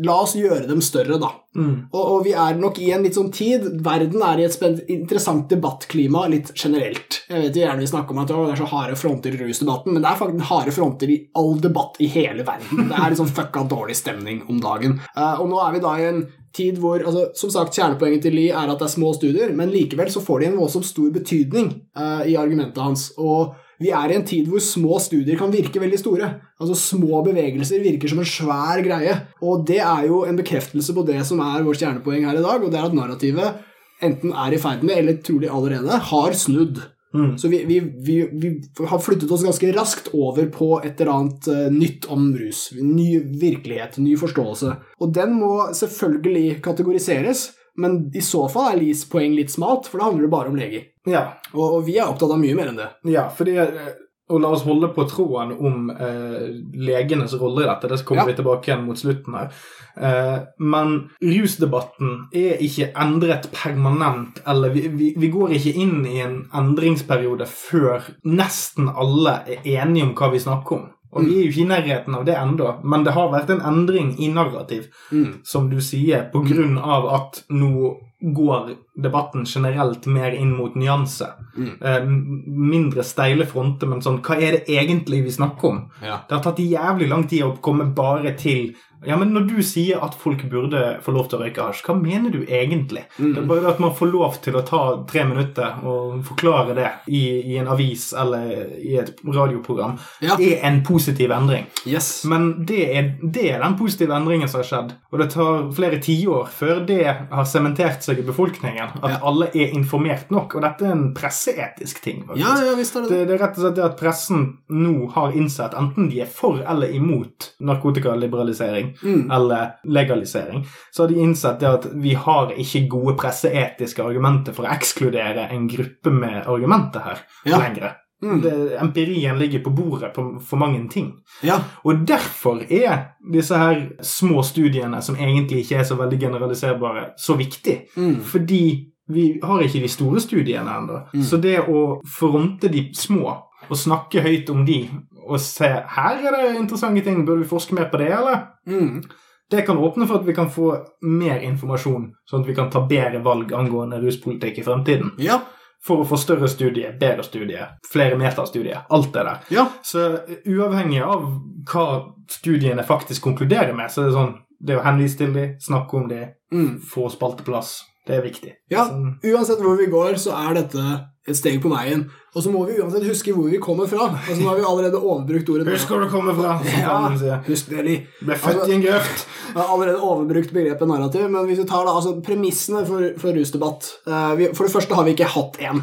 la oss gjøre dem større, da. Mm. Og, og vi er nok i en litt sånn tid Verden er i et interessant debattklima litt generelt. Jeg vet jo gjerne vi snakker om at det er så harde fronter i rusdebatten, men det er faktisk harde fronter i all debatt i hele verden. Det er litt sånn fucka dårlig stemning om dagen. Eh, og nå er vi da i en tid hvor altså, Som sagt, kjernepoenget til Lie er at det er små studier, men likevel så får de en voldsomt stor betydning eh, i argumentet hans. Og vi er i en tid hvor små studier kan virke veldig store. Altså Små bevegelser virker som en svær greie. Og det er jo en bekreftelse på det som er vårt kjernepoeng her i dag, og det er at narrativet enten er i ferd med, eller trolig allerede, har snudd. Mm. Så vi, vi, vi, vi har flyttet oss ganske raskt over på et eller annet eh, nytt om rus. Ny virkelighet, ny forståelse. Og den må selvfølgelig kategoriseres, men i så fall er Lees poeng litt smalt, for da handler det bare om leger. Ja. Og, og vi er opptatt av mye mer enn det. Ja, fordi eh, Og la oss holde på troen om eh, legenes rolle i dette. Det kommer Ja. vi tilbake igjen mot slutten her. Eh, men rusdebatten er ikke endret permanent, eller vi, vi, vi går ikke inn i en endringsperiode før nesten alle er enige om hva vi snakker om. Og vi er jo ikke i nærheten av det ennå, men det har vært en endring i narrativ Mm. som du sier, på grunn av at nå går debatten generelt mer inn mot nyanse. Mm. Eh, mindre steile fronter, men sånn Hva er det egentlig vi snakker om? Ja. Det har tatt jævlig lang tid å komme bare til Ja, men når du sier at folk burde få lov til å røyke hasj, hva mener du egentlig? Mm. Det er bare at man får lov til å ta tre minutter og forklare det i, i en avis eller i et radioprogram, Ja. er en positiv endring. Yes. Men det er, det er den positive endringen som har skjedd. Og det tar flere tiår før det har sementert seg i befolkningen. At Ja. alle er informert nok. Og dette er en presseetisk ting. Ja, ja, visst er det det. Det, er rett og slett det at pressen nå har innsett, enten de er for eller imot narkotikaliberalisering Mm. eller legalisering, så har de innsett det at vi har ikke gode presseetiske argumenter for å ekskludere en gruppe med argumenter her Ja. lenger. Mm. Det, empirien ligger på bordet på, for mange ting. Ja. Og derfor er disse her små studiene, som egentlig ikke er så veldig generaliserbare, så viktig. Mm. Fordi vi har ikke de store studiene ennå. Mm. Så det å fronte de små og snakke høyt om de og se her er det interessante ting, bør vi forske mer på det, eller? Mm. Det kan åpne for at vi kan få mer informasjon, sånn at vi kan ta bedre valg angående ruspolitikk i fremtiden. Ja. For å få større studie, bedre studie, flere metastudier, alt det der. Ja. Så uavhengig av hva studiene faktisk konkluderer med, så er det sånn det å henvise til dem, snakke om dem, Mm. få spalteplass, det er viktig. Ja. Uansett hvor vi går, så er dette et steg på veien. Og så må vi uansett huske hvor vi kommer fra. Altså, nå har vi allerede overbrukt ordet Husk hvor du kommer fra, Ja, husk det, de. Ble født i en grøft. Jeg har allerede overbrukt begrepet narrativ, men hvis vi tar da, altså premissene for, for rusdebatt uh, vi, For det første har vi ikke hatt én.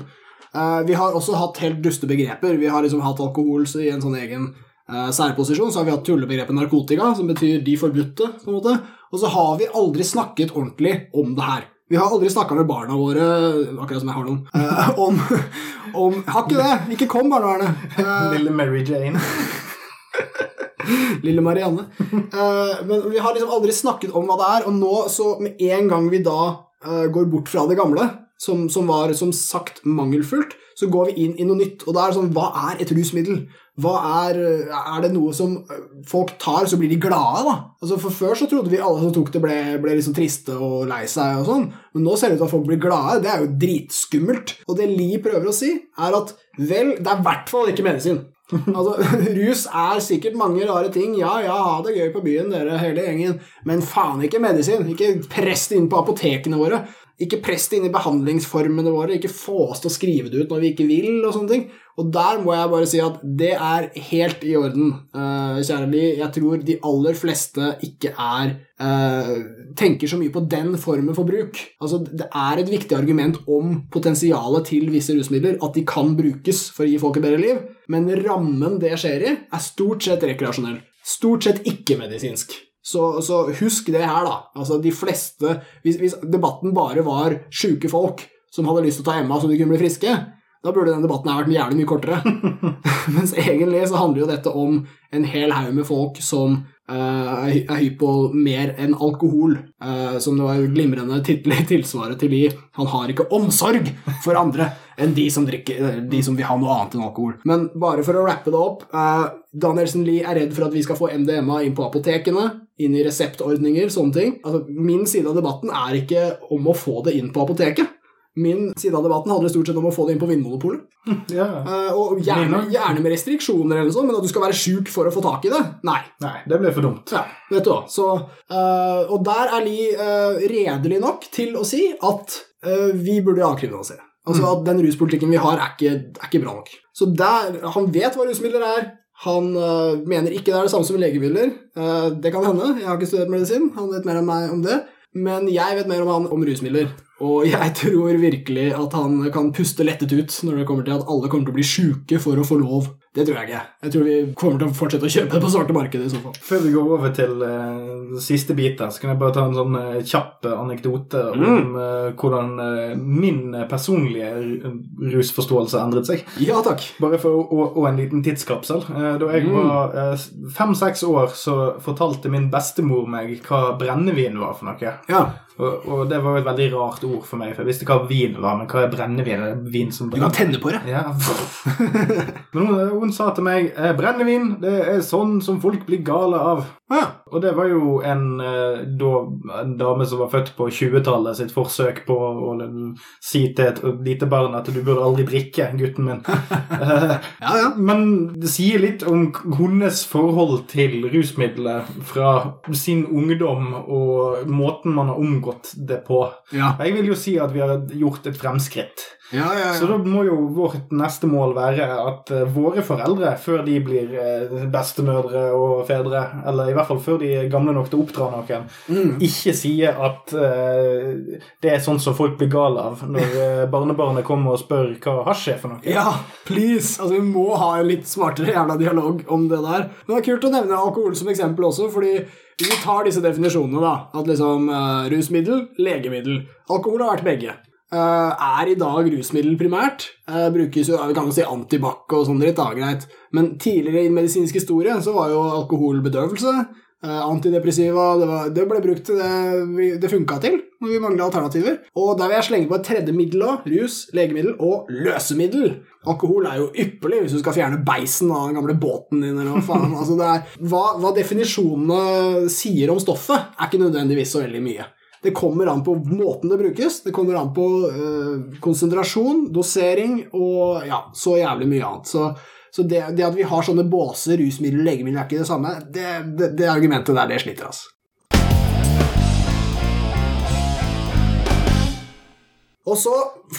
Uh, vi har også hatt helt duste begreper. Vi har liksom hatt alkohol så i en sånn egen uh, særposisjon. Så har vi hatt tullebegrepet narkotika, som betyr de forbudte. på en måte. Og så har vi aldri snakket ordentlig om det her. Vi har aldri snakka med barna våre, akkurat som jeg har noen, eh, om, om Har ikke det! Ikke kom, barnevernet. Eh, Lille Mary Jane. Lille Marianne. Eh, men vi har liksom aldri snakket om hva det er, og nå, så med en gang vi da eh, går bort fra det gamle, som, som var som sagt mangelfullt, så går vi inn i noe nytt. Og da er det sånn Hva er et rusmiddel? Hva er, er det noe som eh, folk tar, så blir de glade, da? Altså For før så trodde vi alle som tok det, ble, ble liksom triste og lei seg og sånn, men nå ser det ut til at folk blir glade. Det er jo dritskummelt. Og det Li prøver å si, er at vel, det er i hvert fall ikke medisin. Altså, Rus er sikkert mange rare ting. Ja, ja, ha det gøy på byen, dere, hele gjengen. Men faen ikke medisin. Ikke press det inn på apotekene våre. Ikke press det inn i behandlingsformene våre. Ikke få oss til å skrive det ut når vi ikke vil. Og sånne ting. Og der må jeg bare si at det er helt i orden, uh, kjære Li. Jeg tror de aller fleste ikke er uh, tenker så mye på den formen for bruk. Altså, Det er et viktig argument om potensialet til visse rusmidler, at de kan brukes for å gi folk et bedre liv, men rammen det skjer i, er stort sett rekreasjonell. Stort sett ikke-medisinsk. Så, så husk det her, da. Altså, de fleste hvis, hvis debatten bare var sjuke folk som hadde lyst til å ta Emma så de kunne bli friske, da burde den debatten vært jævlig mye kortere. Mens egentlig så handler jo dette om en hel haug med folk som uh, er hypp på mer enn alkohol. Uh, som det var glimrende tilsvaret til i 'Han har ikke omsorg for andre' enn de som, drikker, eh, de som vil ha noe annet enn alkohol. Men bare for å rappe det opp uh, Danielsen Lie er redd for at vi skal få MDMA inn på apotekene, inn i reseptordninger, sånne ting. Altså, min side av debatten er ikke om å få det inn på apoteket. Min side av debatten handler stort sett om å få det inn på Vinmonopolet. Ja. Uh, og gjerne, gjerne med restriksjoner, eller sånt, men at du skal være sjuk for å få tak i det? Nei. Nei, det ble for dumt. Ja, vet du hva. Så, uh, og der er Li uh, redelig nok til å si at vi burde avkriminalisere. Altså Mm. at den ruspolitikken vi har, er ikke, er ikke bra nok. Så der, han vet hva rusmidler er. Han uh, mener ikke det er det samme som legemidler. Uh, det kan hende. Jeg har ikke studert medisin. Han vet mer enn meg om det. Men jeg vet mer om han om rusmidler. Og jeg tror virkelig at han kan puste lettet ut når det kommer til at alle kommer til å bli sjuke for å få lov. Det tror jeg ikke. Jeg tror vi kommer til å fortsette å kjøpe det på svarte markedet i så fall. Før vi går over til uh, siste bit, her, så kan jeg bare ta en sånn uh, kjapp anekdote anekdote om Mm. eh, hvordan eh, min eh, personlige rusforståelse endret seg. Ja takk. Bare for å, å, å en liten tidskapsel. Eh, Da jeg Mm. var fem-seks år, så fortalte min bestemor meg hva brennevin var for noe. Ja. Og, og det var jo et veldig rart ord for meg, for jeg visste hva vin var, men hva er brennevin? Er vin som Du kan tenne på det. Ja. Men hun, hun sa til meg eh, brennevin det er sånn som folk blir gale av. Ja. Og det var jo en, eh, da, en dame som var født på 20-tallet, sitt forsøk på å si til et lite barn at du burde aldri drikke, gutten min. Eh, Ja, ja. Men det sier litt om hennes forhold til rusmidler fra sin ungdom og måten man har omgått det på. Ja, Jeg vil jo si at vi har gjort et fremskritt. ja, ja. Så da må jo vårt neste mål være at eh, våre foreldre, før de blir bestemødre og fedre, eller i hvert fall før de er gamle nok til å oppdra noen, Mm. ikke sier at uh, det er sånn som folk blir gale av når eh, barnebarnet kommer og spør hva hasj er for noe. Ja, please! Altså, Vi må ha en litt smartere jævla dialog om det der. Men det er kult å nevne alkohol som eksempel også, fordi vi tar disse definisjonene, da. At liksom uh, rusmiddel, legemiddel. Alkohol har vært begge. Uh, er i dag rusmiddel primært. Uh, brukes jo, vi kan jo si antibac og sånn dritt, da, greit. Men tidligere i medisinsk historie så var jo alkohol bedøvelse. Eh, antidepressiva det, var, det ble brukt til det det funka til når vi mangla alternativer. Og der vil jeg slenge på et tredje middel òg. Rus, legemiddel og løsemiddel. Alkohol er jo ypperlig hvis du skal fjerne beisen av den gamle båten din. eller hva faen. Altså er, hva, hva definisjonene sier om stoffet, er ikke nødvendigvis så veldig mye. Det kommer an på måten det brukes, det kommer an på øh, konsentrasjon, dosering og ja, så jævlig mye annet. Så, så det, det at vi har sånne båser, rusmiddel og legemiddel, er ikke det samme. Det, det, det argumentet der, det sliter, altså. Og så,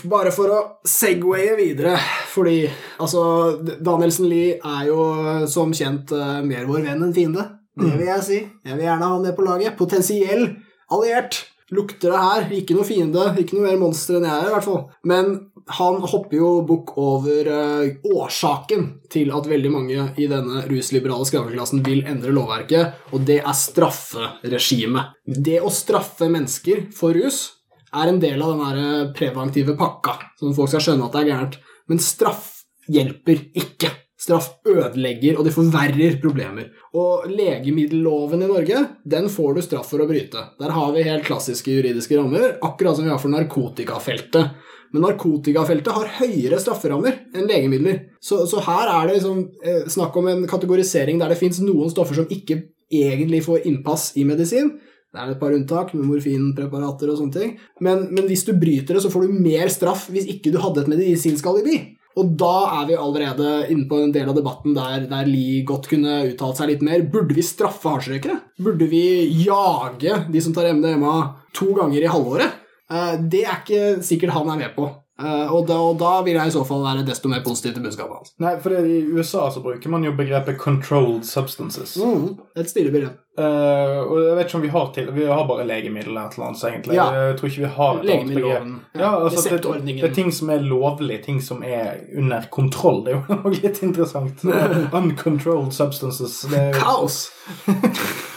bare for å segwaye videre, fordi altså Danielsen Lie er jo som kjent eh, mer vår venn enn fiende. Det vil jeg si. Jeg vil gjerne ha han med på laget. Potensiell alliert. Lukter det her. Ikke noe fiende, ikke noe mer monster enn jeg er, i hvert fall. Men han hopper jo bukk over eh, årsaken til at veldig mange i denne rusliberale skravleklassen vil endre lovverket, og det er strafferegimet. Det å straffe mennesker for rus er en del av den der preventive pakka, at folk skal skjønne at det er gærent. Men straff hjelper ikke. Straff ødelegger, og det forverrer problemer. Og legemiddelloven i Norge, den får du straff for å bryte. Der har vi helt klassiske juridiske rammer, akkurat som vi har for narkotikafeltet. Men narkotikafeltet har høyere strafferammer enn legemidler. Så, så her er det liksom, eh, snakk om en kategorisering der det fins noen stoffer som ikke egentlig får innpass i medisin. Det er et par unntak med morfinpreparater og sånne ting. Men, men hvis du bryter det, så får du mer straff hvis ikke du hadde et medisinsk alibi. Og da er vi allerede inne på en del av debatten der, der Lie godt kunne uttalt seg litt mer. Burde vi straffe hasjrøykere? Burde vi jage de som tar MDMA to ganger i halvåret? Eh, det er ikke sikkert han er med på. Eh, og, da, og da vil jeg i så fall være desto mer positiv til budskapet hans. Nei, for I USA så bruker man jo begrepet 'controlled substances'. Mm, et stilig begrep. Uh, og jeg vet ikke om vi har til Vi har bare legemiddel eller et eller annet, egentlig. Ja. Jeg tror ikke vi har et annet begrep. Ja, altså, det, det er ting som er lovlig, ting som er under kontroll. Det er jo litt interessant. Uncontrolled substances. Det er jo, Kaos!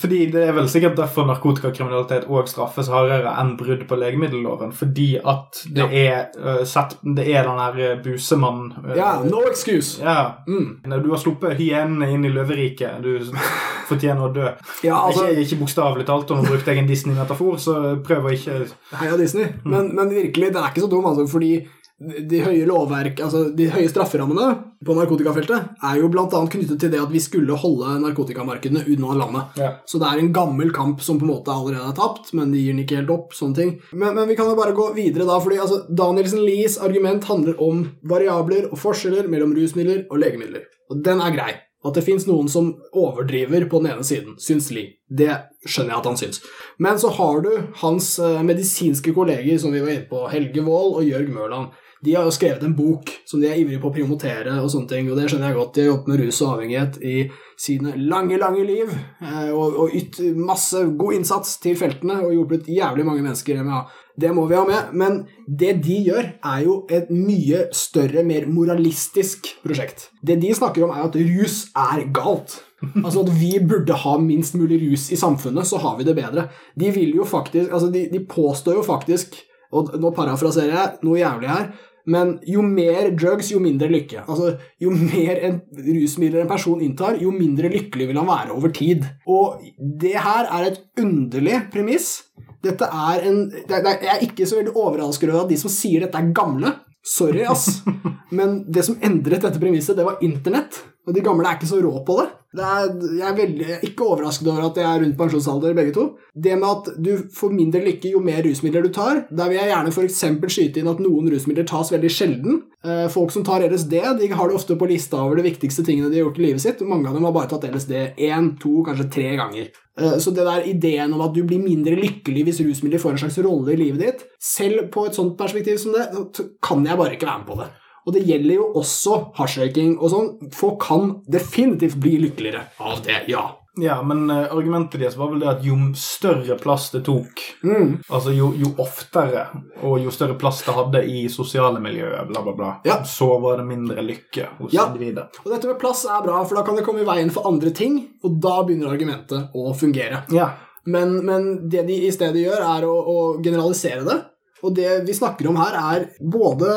fordi Det er vel sikkert derfor narkotikakriminalitet òg straffes hardere enn brudd på legemiddelloven. Fordi at det er uh, sett Det er den her busemannen. busemann eh, Ja, no excuse. ja. Mm. Du har sluppet hyenene inn i løveriket. Du fortjener å dø. Ja, altså, ikke ikke bokstavelig talt, og nå brukte jeg en Disney-metafor, så prøv å ikke Heia Disney. Men, men virkelig, den er ikke så dum, altså, fordi de høye lovverk, altså de høye strafferammene på narkotikafeltet er jo bl.a. knyttet til det at vi skulle holde narkotikamarkedene unna landet. Ja. Så det er en gammel kamp som på en måte allerede er tapt, men de gir den ikke helt opp. sånne ting. Men, men vi kan jo bare gå videre da, fordi altså, Danielsen Lies argument handler om variabler og forskjeller mellom rusmidler og legemidler. Og den er grei. At det fins noen som overdriver på den ene siden, syns Lie. Det skjønner jeg at han syns. Men så har du hans eh, medisinske kolleger, som vi var inne på, Helge Wold og Jørg Mørland. De har jo skrevet en bok som de er ivrige på å promotere, og sånne ting, og det skjønner jeg godt. De har jobbet med rus og avhengighet i sine lange, lange liv, eh, og, og ytt masse god innsats til feltene og hjulpet jævlig mange mennesker. MA. Det må vi ha med, men det de gjør, er jo et mye større, mer moralistisk prosjekt. Det de snakker om, er at rus er galt. Altså at vi burde ha minst mulig rus i samfunnet, så har vi det bedre. De vil jo faktisk, altså de, de påstår jo faktisk, og nå parafraserer jeg noe jævlig her, men jo mer drugs, jo mindre lykke. Altså, Jo mer en rusmidler en person inntar, jo mindre lykkelig vil han være over tid. Og det her er et underlig premiss. Dette er en det er, Jeg er ikke så veldig overrasket over at de som sier dette, er gamle. Sorry, ass. Men det som endret dette premisset, det var internett. Og de gamle er ikke så rå på det. det er, jeg er veldig, ikke overrasket over at jeg er rundt pensjonsalder, begge to. Det med at du får mindre lykke jo mer rusmidler du tar, der vil jeg gjerne f.eks. skyte inn at noen rusmidler tas veldig sjelden. Eh, folk som tar LSD, de har det ofte på lista over de viktigste tingene de har gjort i livet sitt. Mange av dem har bare tatt LSD én, to, kanskje tre ganger. Eh, Så det der ideen om at du blir mindre lykkelig hvis rusmidler får en slags rolle i livet ditt, selv på et sånt perspektiv som det, kan jeg bare ikke være med på det. Og det gjelder jo også hasjrøyking og sånn. Folk kan definitivt bli lykkeligere av det, ja. Ja, men uh, argumentet deres var vel det at jo større plass det tok, Mm. altså jo, jo oftere og jo større plass det hadde i sosiale miljøer, bla, bla, bla, Ja. så var det mindre lykke hos Ja. individet. Og dette med plass er bra, for da kan det komme i veien for andre ting, og da begynner argumentet å fungere. Ja. Men, men det de i stedet gjør, er å, å generalisere det. Og det vi snakker om her, er både,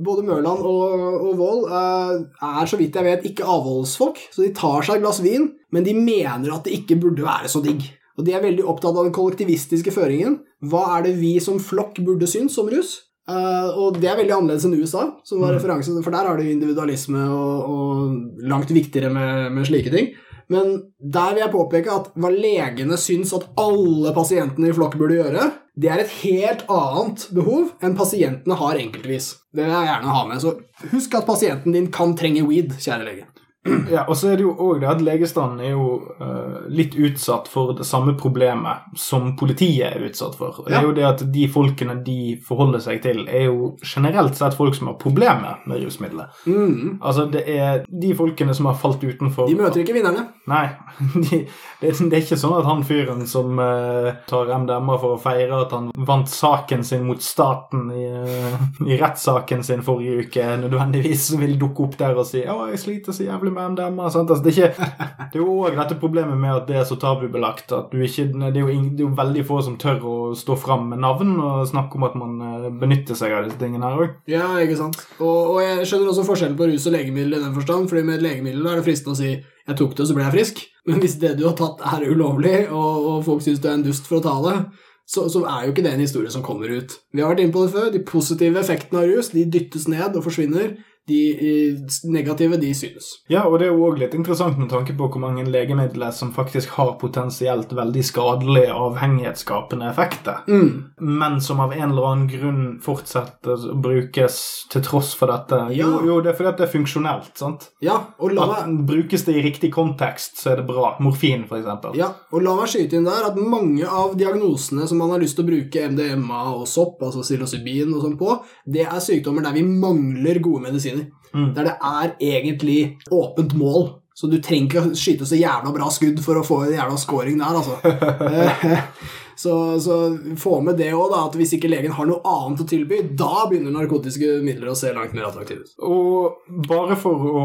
både Mørland og, og Wold eh, er, så vidt jeg vet, ikke avholdsfolk. Så de tar seg et glass vin, men de mener at det ikke burde være så digg. Og de er veldig opptatt av den kollektivistiske føringen. Hva er det vi som flokk burde synes som rus? Uh, og det er veldig annerledes enn USA, som var referanse, for der har du individualisme og, og langt viktigere med, med slike ting. Men der vil jeg påpeke at hva legene syns at alle pasientene i flokk burde gjøre, det er et helt annet behov enn pasientene har enkeltvis. Det vil jeg gjerne ha med. Så husk at pasienten din kan trenge weed, kjære lege. Ja, og så er det jo òg det at legestanden er jo uh, litt utsatt for det samme problemet som politiet er utsatt for. Og det er jo det at de folkene de forholder seg til, er jo generelt sett folk som har problemer med rusmidler. Mm. Altså, det er de folkene som har falt utenfor De møter ikke vinnerne. Nei. De, det, er ikke sånn at han fyren som uh, tar MDMA for å feire at han vant saken sin mot staten i, uh, i rettssaken sin forrige uke, nødvendigvis vil dukke opp der og si 'Å, jeg sliter så jævlig med MDMA'. Altså, det, er ikke, det er jo òg dette problemet med at det er så tabubelagt. At du ikke, det, er jo, ing- det er jo veldig få som tør å stå fram med navn og snakke om at man eh, benytter seg av disse tingene her òg. Ja, ikke sant. Og, og jeg skjønner også forskjellen på rus og legemiddel i den forstand, fordi med et legemiddel er det fristende å si 'jeg tok det, og så ble jeg frisk'. Men hvis det du har tatt, er ulovlig, og, og folk syns du er en dust for å ta det, så, så er jo ikke det en historie som kommer ut. Vi har vært inne på det før. De positive effektene av rus de dyttes ned og forsvinner. De eh, negative, de synes. Ja, og det er jo òg litt interessant med tanke på hvor mange legemidler som faktisk har potensielt veldig skadelige avhengighetsskapende effekter, Mm. men som av en eller annen grunn fortsetter å brukes til tross for dette. Jo, Ja. jo det er fordi at det er funksjonelt, sant? Ja, og la At brukes det i riktig kontekst, så er det bra. Morfin, eksempel. ja, og la meg skyte inn der at mange av diagnosene som man har lyst til å bruke MDMA og sopp, altså psilocybin og sånn på, det er sykdommer der vi mangler gode medisiner. Mm. Der det er egentlig åpent mål. Så du trenger ikke å skyte så jævla bra skudd for å få en jævla scoring der, altså. Så, så få med det òg, da, at hvis ikke legen har noe annet å tilby, da begynner narkotiske midler å se langt mer attraktive ut. Og bare for å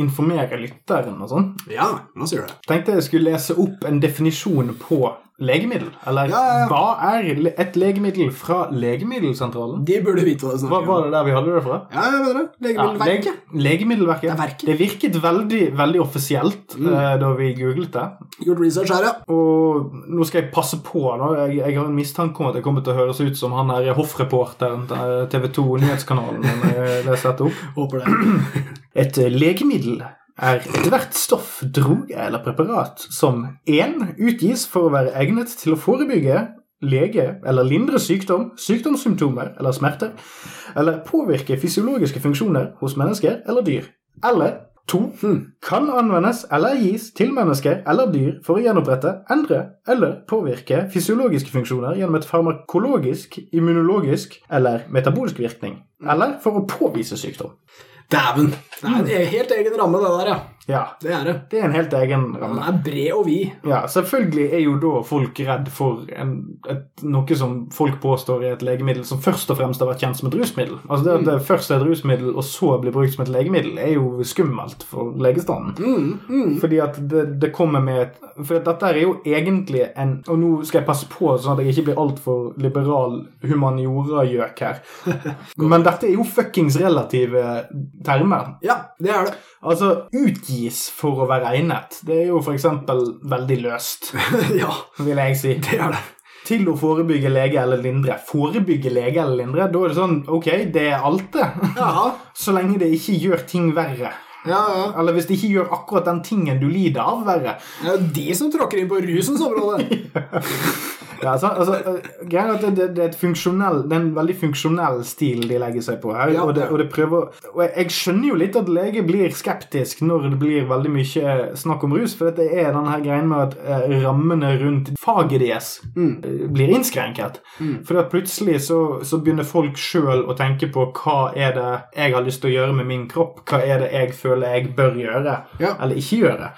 informere lytteren og sånn, Ja, nå sier du? tenkte jeg skulle lese opp en definisjon på legemiddel. Eller Ja, ja, ja. hva er et legemiddel fra Legemiddelsentralen? De burde vite hva det snakker om. var det der vi hadde det fra? Ja, jeg mener det. Ja, Legemiddelverket. leg Legemiddelverket. Det er verket. Det virket veldig, veldig offisielt Mm. eh, da vi googlet det. Gjort research her, ja. Og nå skal jeg passe på. nå. Jeg, jeg har en mistanke om at det kommer til å høres ut som han der hoffreporteren til TV 2 Nyhetskanalen. når jeg leser dette opp. Håper det. Et legemiddel er ethvert stoff, droge eller preparat som 1. utgis for å være egnet til å forebygge, lege eller lindre sykdom, sykdomssymptomer eller smerter, eller påvirke fysiologiske funksjoner hos mennesker eller dyr. Eller 2. Hmm. Kan anvendes eller gis til mennesker eller dyr for å gjenopprette, endre eller påvirke fysiologiske funksjoner gjennom et farmakologisk, immunologisk eller metabolsk virkning, eller for å påvise sykdom. Dæven. Det er en e- helt egen ramme, det der, ja. Ja, Det er det. det er en helt egen Den ramme. er bred og vid. Ja, selvfølgelig er jo da folk redd for en, et, noe som folk påstår er et legemiddel som først og fremst har vært kjent som et rusmiddel. Altså det at det først er et rusmiddel, og så blir brukt som et legemiddel, er jo skummelt for legestanden. Mm, mm. Fordi at det, det kommer med et For dette er jo egentlig en Og nå skal jeg passe på sånn at jeg ikke blir altfor liberal humaniora-gjøk her. Men dette er jo fuckings relative termer. Ja, det er det. Altså, utgis for å være egnet. Det er jo eksempel veldig løst, ja, vil jeg si. det er det. Til å forebygge lege eller lindre. Forebygge lege eller lindre, da er det sånn Ok, det er alt, det. Ja. Så lenge det ikke gjør ting verre. Ja, ja. Eller hvis de ikke gjør akkurat den tingen du lider av, verre. Det er de som tråkker inn på rusens område. Ja, så, altså, eh, er at det, det, er det er en veldig funksjonell stil de legger seg på her. Ja, og, det, og prøver Og jeg, skjønner jo litt at lege blir skeptisk når det blir veldig mye snakk om rus, for dette er denne greien med at eh, rammene rundt faget deres mm. blir innskrenket. For plutselig så, så begynner folk sjøl å tenke på hva er det jeg har lyst til å gjøre med min kropp, hva er det jeg føler jeg bør gjøre, Ja. eller ikke gjøre.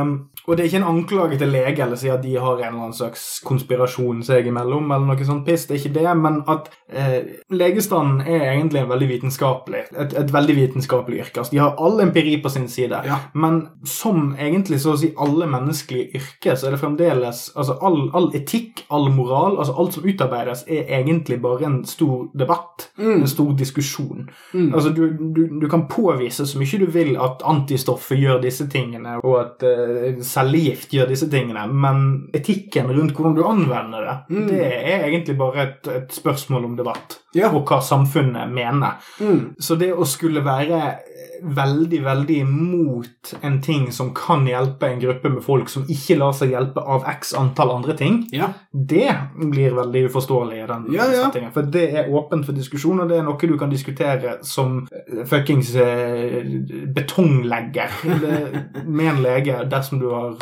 Um, og det er ikke en anklage til lege eller si at de har en eller annen slags konspirasjon seg imellom, eller noe sånt piss. Det er ikke det, men at eh, legestanden er egentlig en veldig vitenskapelig, et, et veldig vitenskapelig yrke. Altså, de har all empiri på sin side, Ja. men som egentlig så å si alle menneskelige yrker, så er det fremdeles altså all, all etikk, all moral, altså alt som utarbeides, er egentlig bare en stor debatt, en stor diskusjon. Altså, du, du, du kan påvise så mye du vil at antistoffer gjør disse tingene, og at uh, cellegift gjør disse tingene, men etikken rundt hvordan du anvender det, det er egentlig bare et, et spørsmål om debatt, Ja. og hva samfunnet mener. Mm. Så det å skulle være veldig, veldig imot en ting som kan hjelpe en gruppe med folk som ikke lar seg hjelpe av x antall andre ting, Ja. det blir veldig uforståelig i den Ja, ja. settingen. For det er åpent for diskusjon, og det er noe du kan diskutere som eh, fuckings eh, betonglegger med en lege dersom du har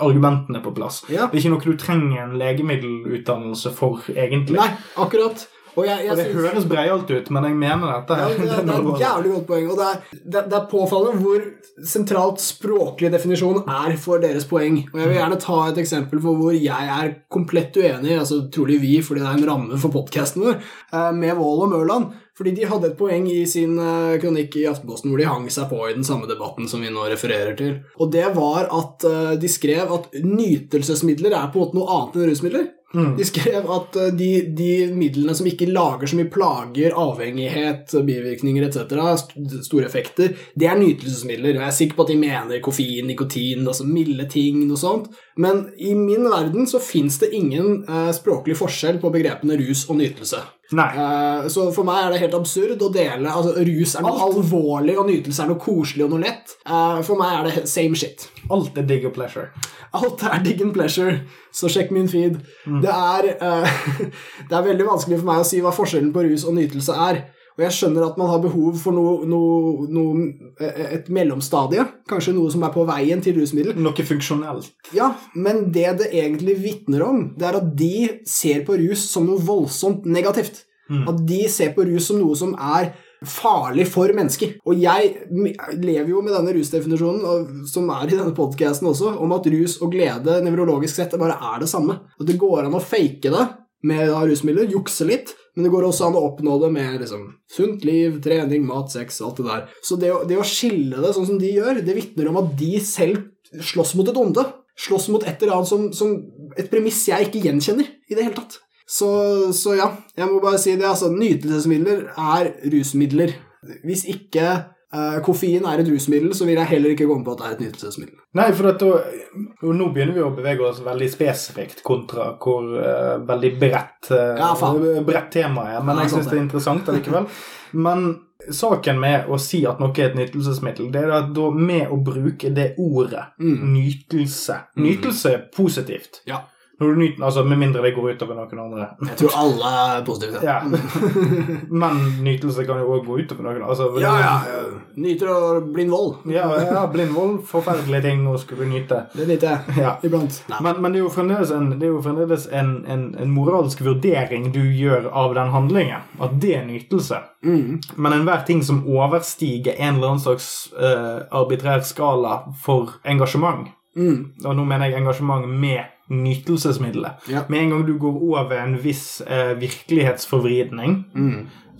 argumentene på plass. Det er ikke noe du trenger en legemiddelutdannelse for, egentlig. Nei, akkurat. Og jeg, jeg Og det synes- høres breialt ut, men jeg mener dette. Ja, det, det er et jævlig godt poeng. Og det er, det, det er påfallende hvor sentralt språklig definisjon er for deres poeng. Og jeg vil gjerne ta et eksempel for hvor jeg er komplett uenig, altså trolig vi, fordi det er en ramme for podkasten vår, eh, med Wold og Mørland. Fordi de hadde et poeng i sin eh, kronikk i Aftenposten hvor de hang seg på i den samme debatten som vi nå refererer til. Og det var at eh, de skrev at nytelsesmidler er på en måte noe annet enn rusmidler. De skrev at eh, de, de midlene som ikke lager så mye plager, avhengighet, bivirkninger etc., st store effekter, det er nytelsesmidler. Og jeg er sikker på at de mener koffein, nikotin, altså milde ting, noe sånt. Men i min verden så fins det ingen eh, språklig forskjell på begrepene rus og nytelse. Nei. Eh, Så for meg er det helt absurd å dele altså Rus er noe alvorlig, og nytelse er noe koselig og noe lett. Uh, For meg er det same shit. Alt er digg og pleasure. Alt er digg and pleasure, så sjekk min feed. Det, er, uh, det er veldig vanskelig for meg å si hva forskjellen på rus og nytelse er. Og jeg skjønner at man har behov for noe, noe, noe, eh, et mellomstadie. Kanskje noe som er på veien til rusmiddel. Noe funksjonelt. Ja, men det det egentlig vitner om, det er at de ser på rus som noe voldsomt negativt. At de ser på rus som noe som er farlig for mennesker. Og jeg lever jo med denne rusdefinisjonen, som er i denne podcasten også, om at rus og glede nevrologisk sett bare er det samme. Og det går an å fake det med rusmidler, jukse litt, men det går også an å oppnå det med liksom, sunt liv, trening, mat, sex, alt det der. Så det å, det å skille det sånn som de gjør, det vitner om at de selv slåss mot et onde. Slåss mot et eller annet som, som et premiss jeg ikke gjenkjenner i det hele tatt. Så, så ja, jeg må bare si det. altså, Nytelsesmidler er rusmidler. Hvis ikke eh, koffein er et rusmiddel, så vil jeg heller ikke komme på at det er et nytelsesmiddel. Nei, for da, nå begynner vi å bevege oss veldig spesifikt kontra hvor uh, veldig bredt, uh, Ja, bredt temaet er. Men Ja, jeg syns det er interessant allikevel. Men saken med å si at noe er et nytelsesmiddel, det er at da med å bruke det ordet nytelse Nytelse er positivt. Ja. Nyter, altså Med mindre det går utover noen andre. Jeg tror alle er positive. Ja. Men nytelse kan jo òg gå utover noen. Altså, Ja, ja, ja. Nyter og blind vold. Ja, ja, blindvold, forferdelige ting å skulle nyte. Det nyter jeg. Ja. Iblant. Men, men det er jo fremdeles, en, det jo fremdeles en, en, en moralsk vurdering du gjør av den handlingen. At det er nytelse. Men enhver ting som overstiger en eller annen slags uh, arbitrær skala for engasjement Og nå mener jeg engasjement med nytelsesmiddelet. Ja. Med en gang du går over en viss eh, virkelighetsforvridning,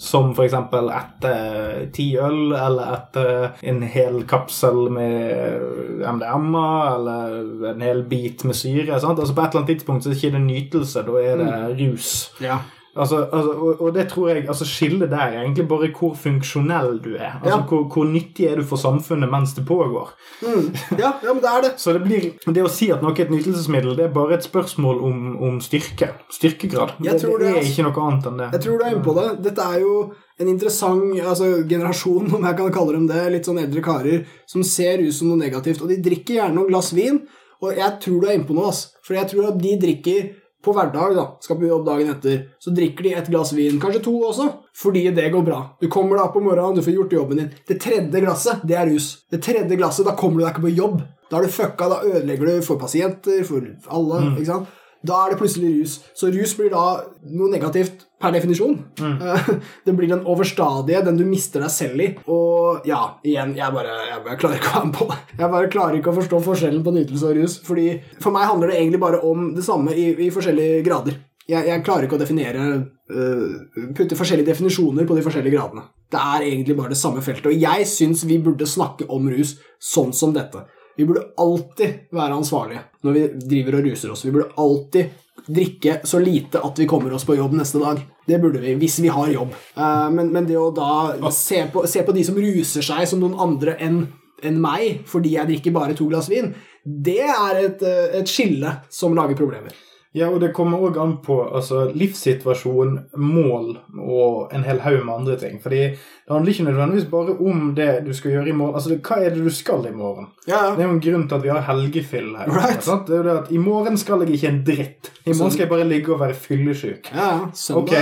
som f.eks. etter ti øl, eller etter en hel kapsel med MDMA, eller en hel bit med syre sant? Altså På et eller annet tidspunkt så er det ikke det nytelse, da er det rus. Ja. Altså, altså, og, og det tror jeg altså Skillet der er egentlig bare hvor funksjonell du er. Altså Ja. hvor, hvor nyttig er du for samfunnet mens det pågår. Mm. Ja, ja, men det er det. Så det blir Det å si at noe er et nytelsesmiddel, det er bare et spørsmål om, om styrke. Styrkegrad. Det, tror det det, er altså. ikke noe annet enn det. Jeg tror du er inne på det. Dette er jo en interessant altså, generasjon, om jeg kan kalle dem det, litt sånn eldre karer, som ser rus som noe negativt. Og de drikker gjerne noen glass vin, og jeg tror du er inne på noe, ass. For jeg tror at de drikker på hverdag, da, skal på jobb dagen etter, så drikker de et glass vin, kanskje to også, fordi det går bra. Du kommer da på morgenen, du får gjort jobben din. Det tredje glasset, det er rus. Det tredje glasset, da kommer du deg ikke på jobb. Da er du fucka, da ødelegger du for pasienter, for alle, ikke sant? Da er det plutselig rus. Så rus blir da noe negativt per definisjon. Mm. Det blir den overstadige, den du mister deg selv i. Og ja, igjen, jeg bare, jeg bare klarer ikke å være med på det. Jeg bare klarer ikke å forstå forskjellen på nytelse og rus. Fordi For meg handler det egentlig bare om det samme i, i forskjellige grader. Jeg, jeg klarer ikke å definere uh, Putte forskjellige definisjoner på de forskjellige gradene. Det er egentlig bare det samme feltet. Og jeg syns vi burde snakke om rus sånn som dette. Vi burde alltid være ansvarlige når vi driver og ruser oss. Vi burde alltid drikke så lite at vi kommer oss på jobb neste dag. Det burde vi, hvis vi har jobb. Eh, men, men det å da se på, se på de som ruser seg som noen andre enn enn meg fordi jeg drikker bare to glass vin, det er et, eh, et skille som lager problemer. Ja, og det kommer òg an på altså, livssituasjon, mål og en hel haug med andre ting. Fordi det handler ikke nødvendigvis bare om det du skal gjøre i morgen. Altså, det, Hva er det du skal i morgen? Ja, Det er jo en grunn til at vi har helgefyll her. Right. sant? Det er jo det at I morgen skal jeg ikke en dritt. I morgen skal jeg bare ligge og være fyllesyk. ja, Ok,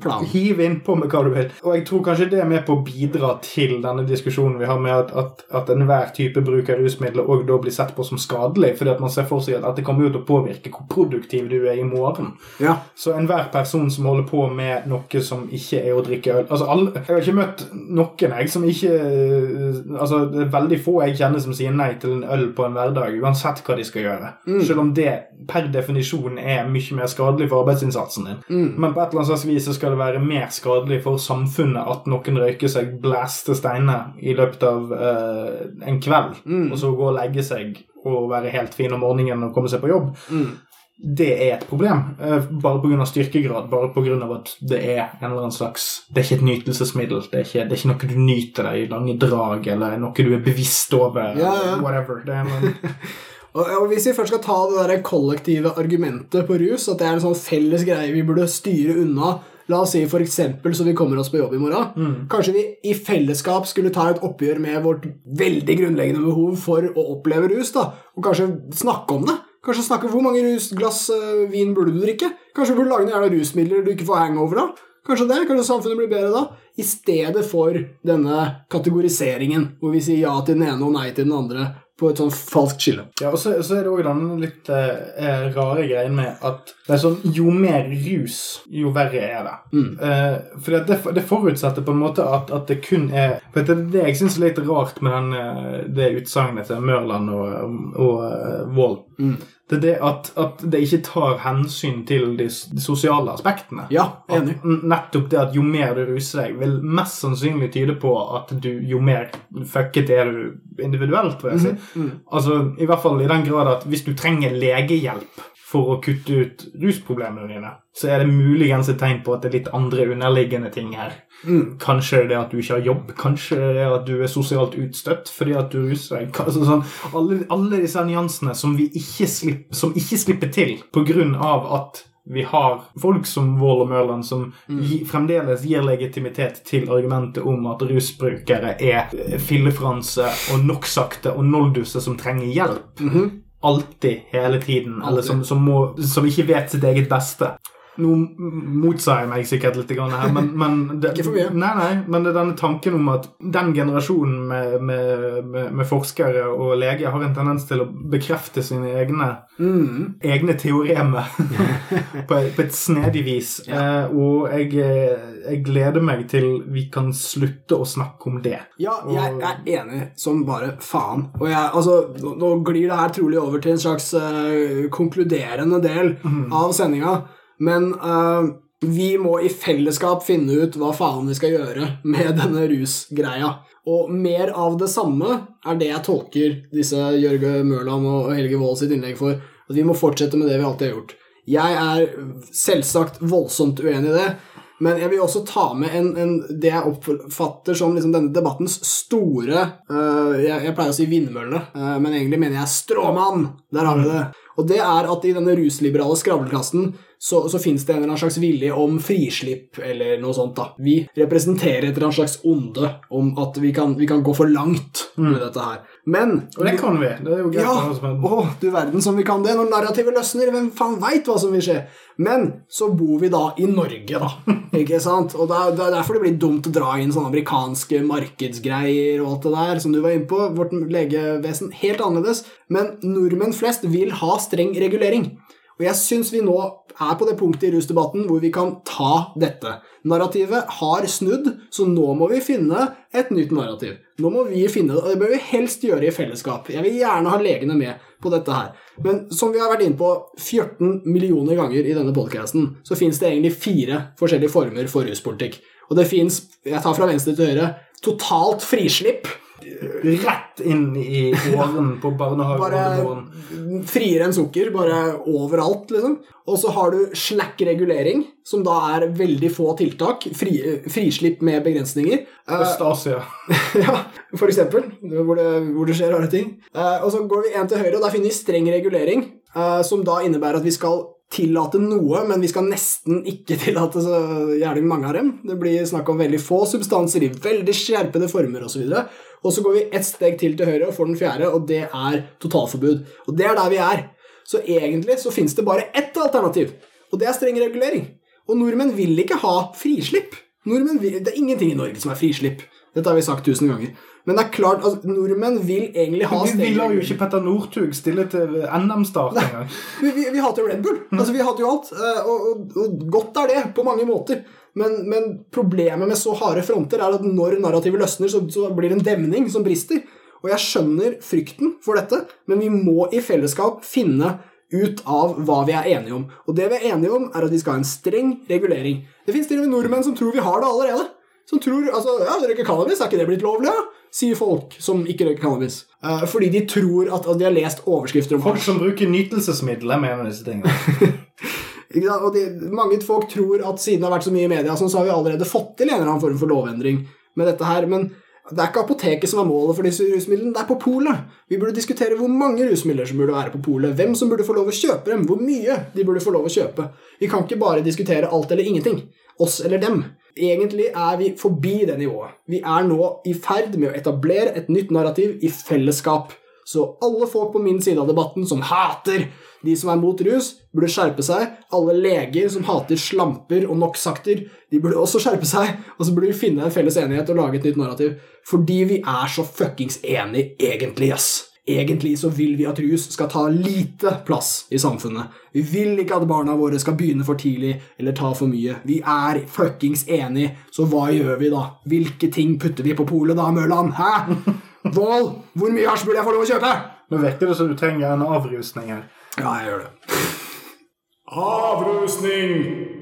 plan. hiv innpå med hva du vil. Og jeg tror kanskje det er med på å bidra til denne diskusjonen vi har med at, at, at enhver type bruk av rusmidler òg da blir sett på som skadelig, fordi at man ser for seg at dette kommer jo til å påvirke hvor produktiv du er i morgen. Ja. Så enhver person som holder på med noe som ikke er å drikke øl altså alle, Jeg har ikke møtt noen jeg som ikke Altså Det er veldig få jeg kjenner som sier nei til en øl på en hverdag, uansett hva de skal gjøre. Selv om det per definisjon er mye mer skadelig for arbeidsinnsatsen din. Men på et eller annet slags vis så skal det være mer skadelig for samfunnet at noen røyker seg blæste steiner i løpet av uh, en kveld, og så gå og legge seg og være helt fin om morgenen og komme seg på jobb det er et problem. eh, Bare pga. styrkegrad. Bare pga. at det er en eller annen slags Det er ikke et nytelsesmiddel. Det er ikke, det er ikke noe du nyter deg i lange drag, eller noe du er bevisst over. Ja, ja. Whatever. Det Og, Hvis vi først skal ta det der kollektive argumentet på rus, at det er en sånn felles greie vi burde styre unna La oss si for eksempel så vi kommer oss på jobb i morgen. Kanskje vi i fellesskap skulle ta et oppgjør med vårt veldig grunnleggende behov for å oppleve rus, da, og kanskje snakke om det. Kanskje snakke Hvor mange rus, glass uh, vin burde du drikke? Kanskje du burde lage noen rusmidler du ikke får hangover av? Kanskje det? Kanskje samfunnet blir bedre da? I stedet for denne kategoriseringen, hvor vi sier ja til den ene og nei til den andre på et sånn falskt skille. ja, og så, så er det òg den litt eh, rare greien med at det er sånn Jo mer rus, jo verre er det. Mm. Eh, for det, det forutsetter på en måte at, at det kun er For det det jeg syns er litt rart med den, eh, det utsagnet til Mørland og, og eh, Wold. Mm. Det er det at, at det ikke tar hensyn til de, de sosiale aspektene. Ja, enig. At nettopp det at jo mer du ruser deg, vil mest sannsynlig tyde på at du, jo mer fucket er du individuelt, vil jeg si. Mm. Altså, I hvert fall i den grad at hvis du trenger legehjelp for å kutte ut rusproblemene dine, så er det muligens et tegn på at det er litt andre underliggende ting her. Mm. Kanskje det at du ikke har jobb, kanskje det at du er sosialt utstøtt fordi at du ruser deg. Altså, sånn, alle, alle disse nyansene som vi ikke, slipp, som ikke slipper til av at vi har folk som Wall og Mørland som gi, fremdeles gir legitimitet til argumentet om at rusbrukere er fillefranse og noksakte og nolduser som trenger hjelp. Alltid, hele tiden. Eller som, som, må, som ikke vet sitt eget beste. Nå motsier jeg meg sikkert litt her, men, men det. Nei, nei, men det er denne tanken om at den generasjonen med, med, med, forskere og leger har en tendens til å bekrefte sine egne, Mm. egne teoremer på, på et snedig vis. Eh, og jeg, eh, jeg gleder meg til vi kan slutte å snakke om det. Ja, jeg er enig som bare faen. Og jeg, altså, nå- glir det her trolig over til en slags uh, konkluderende del av sendinga, men uh, vi må i fellesskap finne ut hva faen vi skal gjøre med denne rusgreia. Og mer av det samme er det jeg tolker disse Jørge Mørland og Helge Wold sitt innlegg for. At vi må fortsette med det vi alltid har gjort. Jeg er selvsagt voldsomt uenig i det. Men jeg vil også ta med en, en, det jeg oppfatter som liksom denne debattens store uh, jeg, jeg, pleier å si vindmølle, uh, men egentlig mener jeg stråmann. Der har vi det. Og det er at i denne rusliberale skravleklassen så, så fins det en eller annen slags vilje om frislipp eller noe sånt. da. Vi representerer et eller annet slags onde om at vi kan, vi kan gå for langt med dette her. Men Og det kan vi. Det er jo greit. ja, å du verden som vi kan det. Når narrativet løsner, hvem faen veit hva som vil skje? Men så bor vi da i Norge, da. Ikke sant? Og det er derfor det blir dumt å dra inn sånne amerikanske markedsgreier og alt det der, som du var inne på. Vårt legevesen helt annerledes. Men nordmenn flest vil ha streng regulering. Og jeg syns vi nå er på det punktet i rusdebatten hvor vi kan ta dette. Narrativet har snudd, så nå må vi finne et nytt narrativ. Nå må vi finne det, og det bør vi helst gjøre i fellesskap. Jeg vil gjerne ha legene med på dette her. Men som vi har vært inne på 14 millioner ganger i denne podcasten, så fins det egentlig fire forskjellige former for ruspolitikk. Og det fins, jeg tar fra venstre til høyre, totalt frislipp. Rett inn i åren på barnehagen. Bare friere enn sukker, bare overalt, liksom. Og så har du slack regulering, som da er veldig få tiltak. Fri, frislipp med begrensninger. Østasia Øst-Asia. ja, for eksempel, hvor det, hvor det skjer rare ting. Eh, og så går vi en til høyre, og der finner vi streng regulering, eh, som da innebærer at vi skal tillate noe, men vi skal nesten ikke tillate så jævlig mange av dem. Det blir snakk om veldig få substanser i veldig skjerpede former osv. Og, og så går vi ett steg til til høyre og får den fjerde, og det er totalforbud. Og det er der vi er. Så egentlig så fins det bare ett alternativ, og det er streng regulering. Og nordmenn vil ikke ha frislipp. Nordmenn vil, det er ingenting i Norge som er frislipp. Dette har vi sagt tusen ganger. Men det er klart at nordmenn vil egentlig ha Vi, vi lar jo ikke Petter Northug stille til NM-start engang. Vi, vi, vi hater Red Bull. Altså, vi hater jo alt. eh, Og, og, og godt er det, på mange måter. Men, men problemet med så harde fronter er at når narrativet løsner, så, så blir det en demning som brister. Og jeg skjønner frykten for dette, men vi må i fellesskap finne ut av hva vi er enige om. Og det vi er enige om, er at vi skal ha en streng regulering. Det fins til og med nordmenn som tror vi har det allerede. Som tror altså, ja, røyker cannabis, er ikke det blitt lovlig? Ja? Sier folk som ikke røyker cannabis. Uh, fordi de tror at, at de har lest overskrifter om Folk som bruker nytelsesmiddel, jeg mener disse tingene. Og de, mange folk tror at siden det har vært så mye i media, sånn, så har vi allerede fått til en eller annen form for lovendring med dette her. Men det er ikke apoteket som er målet for disse rusmidlene, det er på polet. Vi burde diskutere hvor mange rusmidler som burde være på polet, hvem som burde få lov å kjøpe dem, hvor mye de burde få lov å kjøpe. Vi kan ikke bare diskutere alt eller ingenting. Oss eller dem. Egentlig er vi forbi det nivået. Vi er nå i ferd med å etablere et nytt narrativ i fellesskap. Så alle folk på min side av debatten som hater de som er mot rus, burde skjerpe seg. Alle leger som hater slamper og NOx-akter, de burde også skjerpe seg. Og så burde vi finne en felles enighet og lage et nytt narrativ. Fordi vi er så fuckings enige egentlig, ass. Egentlig så vil vi at rus skal ta lite plass i samfunnet. Vi vil ikke at barna våre skal begynne for tidlig eller ta for mye. Vi er fuckings enige, så hva gjør vi da? Hvilke ting putter vi på polet da, Mørland? Hæ? Vål, hvor mye hasj burde jeg få lov å kjøpe? Nå virker det som du trenger en avrusning her. Ja, jeg gjør det. Avrusning!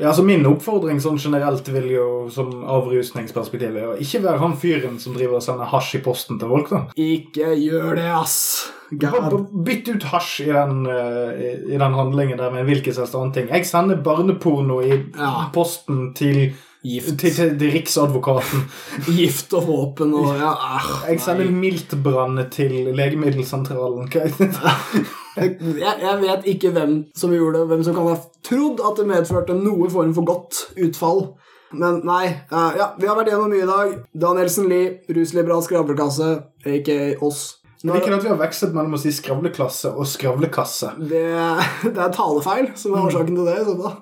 Ja, altså Min oppfordring sånn generelt vil jo som avrusningsperspektiv er å ikke være han fyren som driver og sender hasj i posten til folk. da. Ikke gjør det, ass. God. Bytt ut hasj i den, eh, i, den handlingen der med en hvilken som helst annen ting. Jeg sender barneporno i Ja. posten til, Gift. til, til, Riksadvokaten. Gift og våpen og ja, ah, Jeg sender nei. miltbrann til Legemiddelsentralen. Jeg, jeg vet ikke hvem som gjorde det, hvem som kan ha trodd at det medførte noe form for godt utfall. Men nei. Uh, ja, vi har vært gjennom mye i dag. Danielsen Lie, rusliberal skravlekasse, aka oss. Jeg liker at vi har vekslet mellom å si skravleklasse og skravlekasse. Det, det er talefeil som er årsaken til det. Sånn så.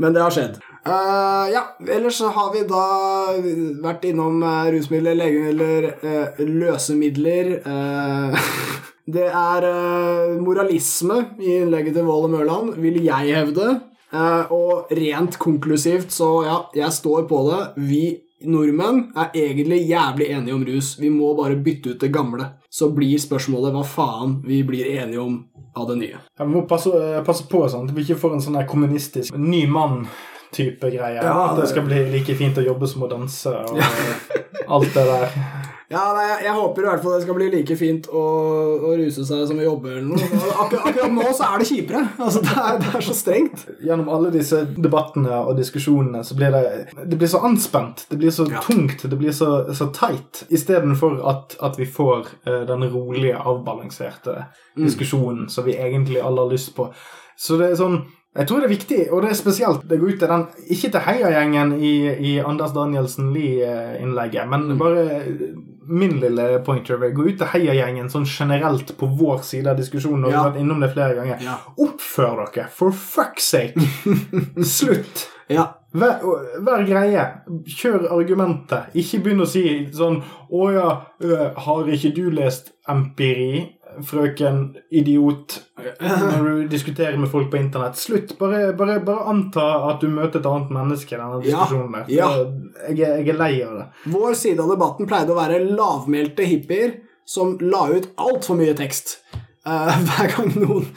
Men det har skjedd. Uh, ja, ellers så har vi da vært innom uh, rusmidler, legemidler, uh, løsemidler Det er eh, moralisme i innlegget til Våle Mørland, vil jeg hevde. Eh, og rent konklusivt, så ja, jeg står på det. Vi nordmenn er egentlig jævlig enige om rus. Vi må bare bytte ut det gamle. Så blir spørsmålet hva faen vi blir enige om av det nye. Jeg må passe, eh, passe på sånn at vi ikke får en sånn kommunistisk ny mann-type greie. Ja, at det skal bli like fint å jobbe som å danse og alt det der. Ja, nei, jeg, jeg håper i hvert fall det skal bli like fint å, å ruse seg som å jobbe eller noe. Akkurat, akkurat nå så er det kjipere. Altså, det er, det er så strengt. Gjennom alle disse debattene og diskusjonene så blir det Det blir så anspent, det blir så Ja. tungt, det blir så, så tight. istedenfor at, at vi får uh, den rolige, avbalanserte diskusjonen som vi egentlig alle har lyst på. Så det er sånn jeg tror det er viktig, og det er spesielt det går ut til den Ikke til heiagjengen i, i Anders Danielsen Lie-innlegget, men bare min lille pointer vil gå ut til heiagjengen sånn generelt på vår side av diskusjonen. Og vi har vært innom det flere ganger. Ja. Oppfør dere, for fuck's sake! Slutt! Ja. Vær, vær greie. Kjør argumentet. Ikke begynn å si sånn Å ja, øh, har ikke du lest empiri, frøken idiot, når du diskuterer med folk på internett? Slutt. Bare, bare, bare anta at du møter et annet menneske i denne diskusjonen. der. ja. Jeg, jeg er lei av det. Vår side av debatten pleide å være lavmælte hippier som la ut altfor mye tekst uh, hver gang noen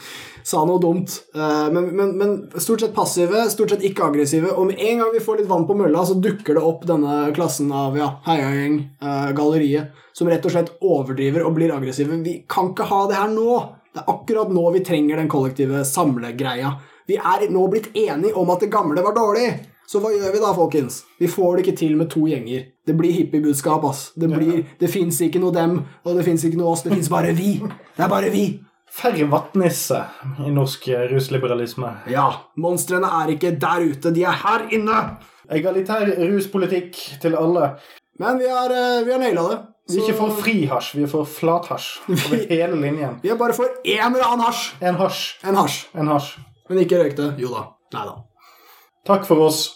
sa noe dumt. Eh, men, men, men stort sett passive, stort sett ikke aggressive. Og med en gang vi får litt vann på mølla, så dukker det opp denne klassen av ja, heiagjeng, eh, galleriet, som rett og slett overdriver og blir aggressive. Vi kan ikke ha det her nå. Det er akkurat nå vi trenger den kollektive samlegreia. Vi er nå blitt enige om at det gamle var dårlig. Så hva gjør vi da, folkens? Vi får det ikke til med to gjenger. Det blir hippiebudskap, ass. Det, blir, det fins ikke noe dem, og det fins ikke noe oss. Det fins bare vi. Det er bare vi. Færre vattnisse i norsk eh, rusliberalisme. Ja, monstrene er ikke der ute, de er her inne. Egalitær ruspolitikk til alle. Men vi har, eh, vi har naila det. Vi er ikke for frihasj, vi er for flathasj over hele linjen. Vi er bare for en eller annen hasj. En hasj. En hasj. En hasj. Men ikke røykte. Jo da. Nei da. Takk for oss.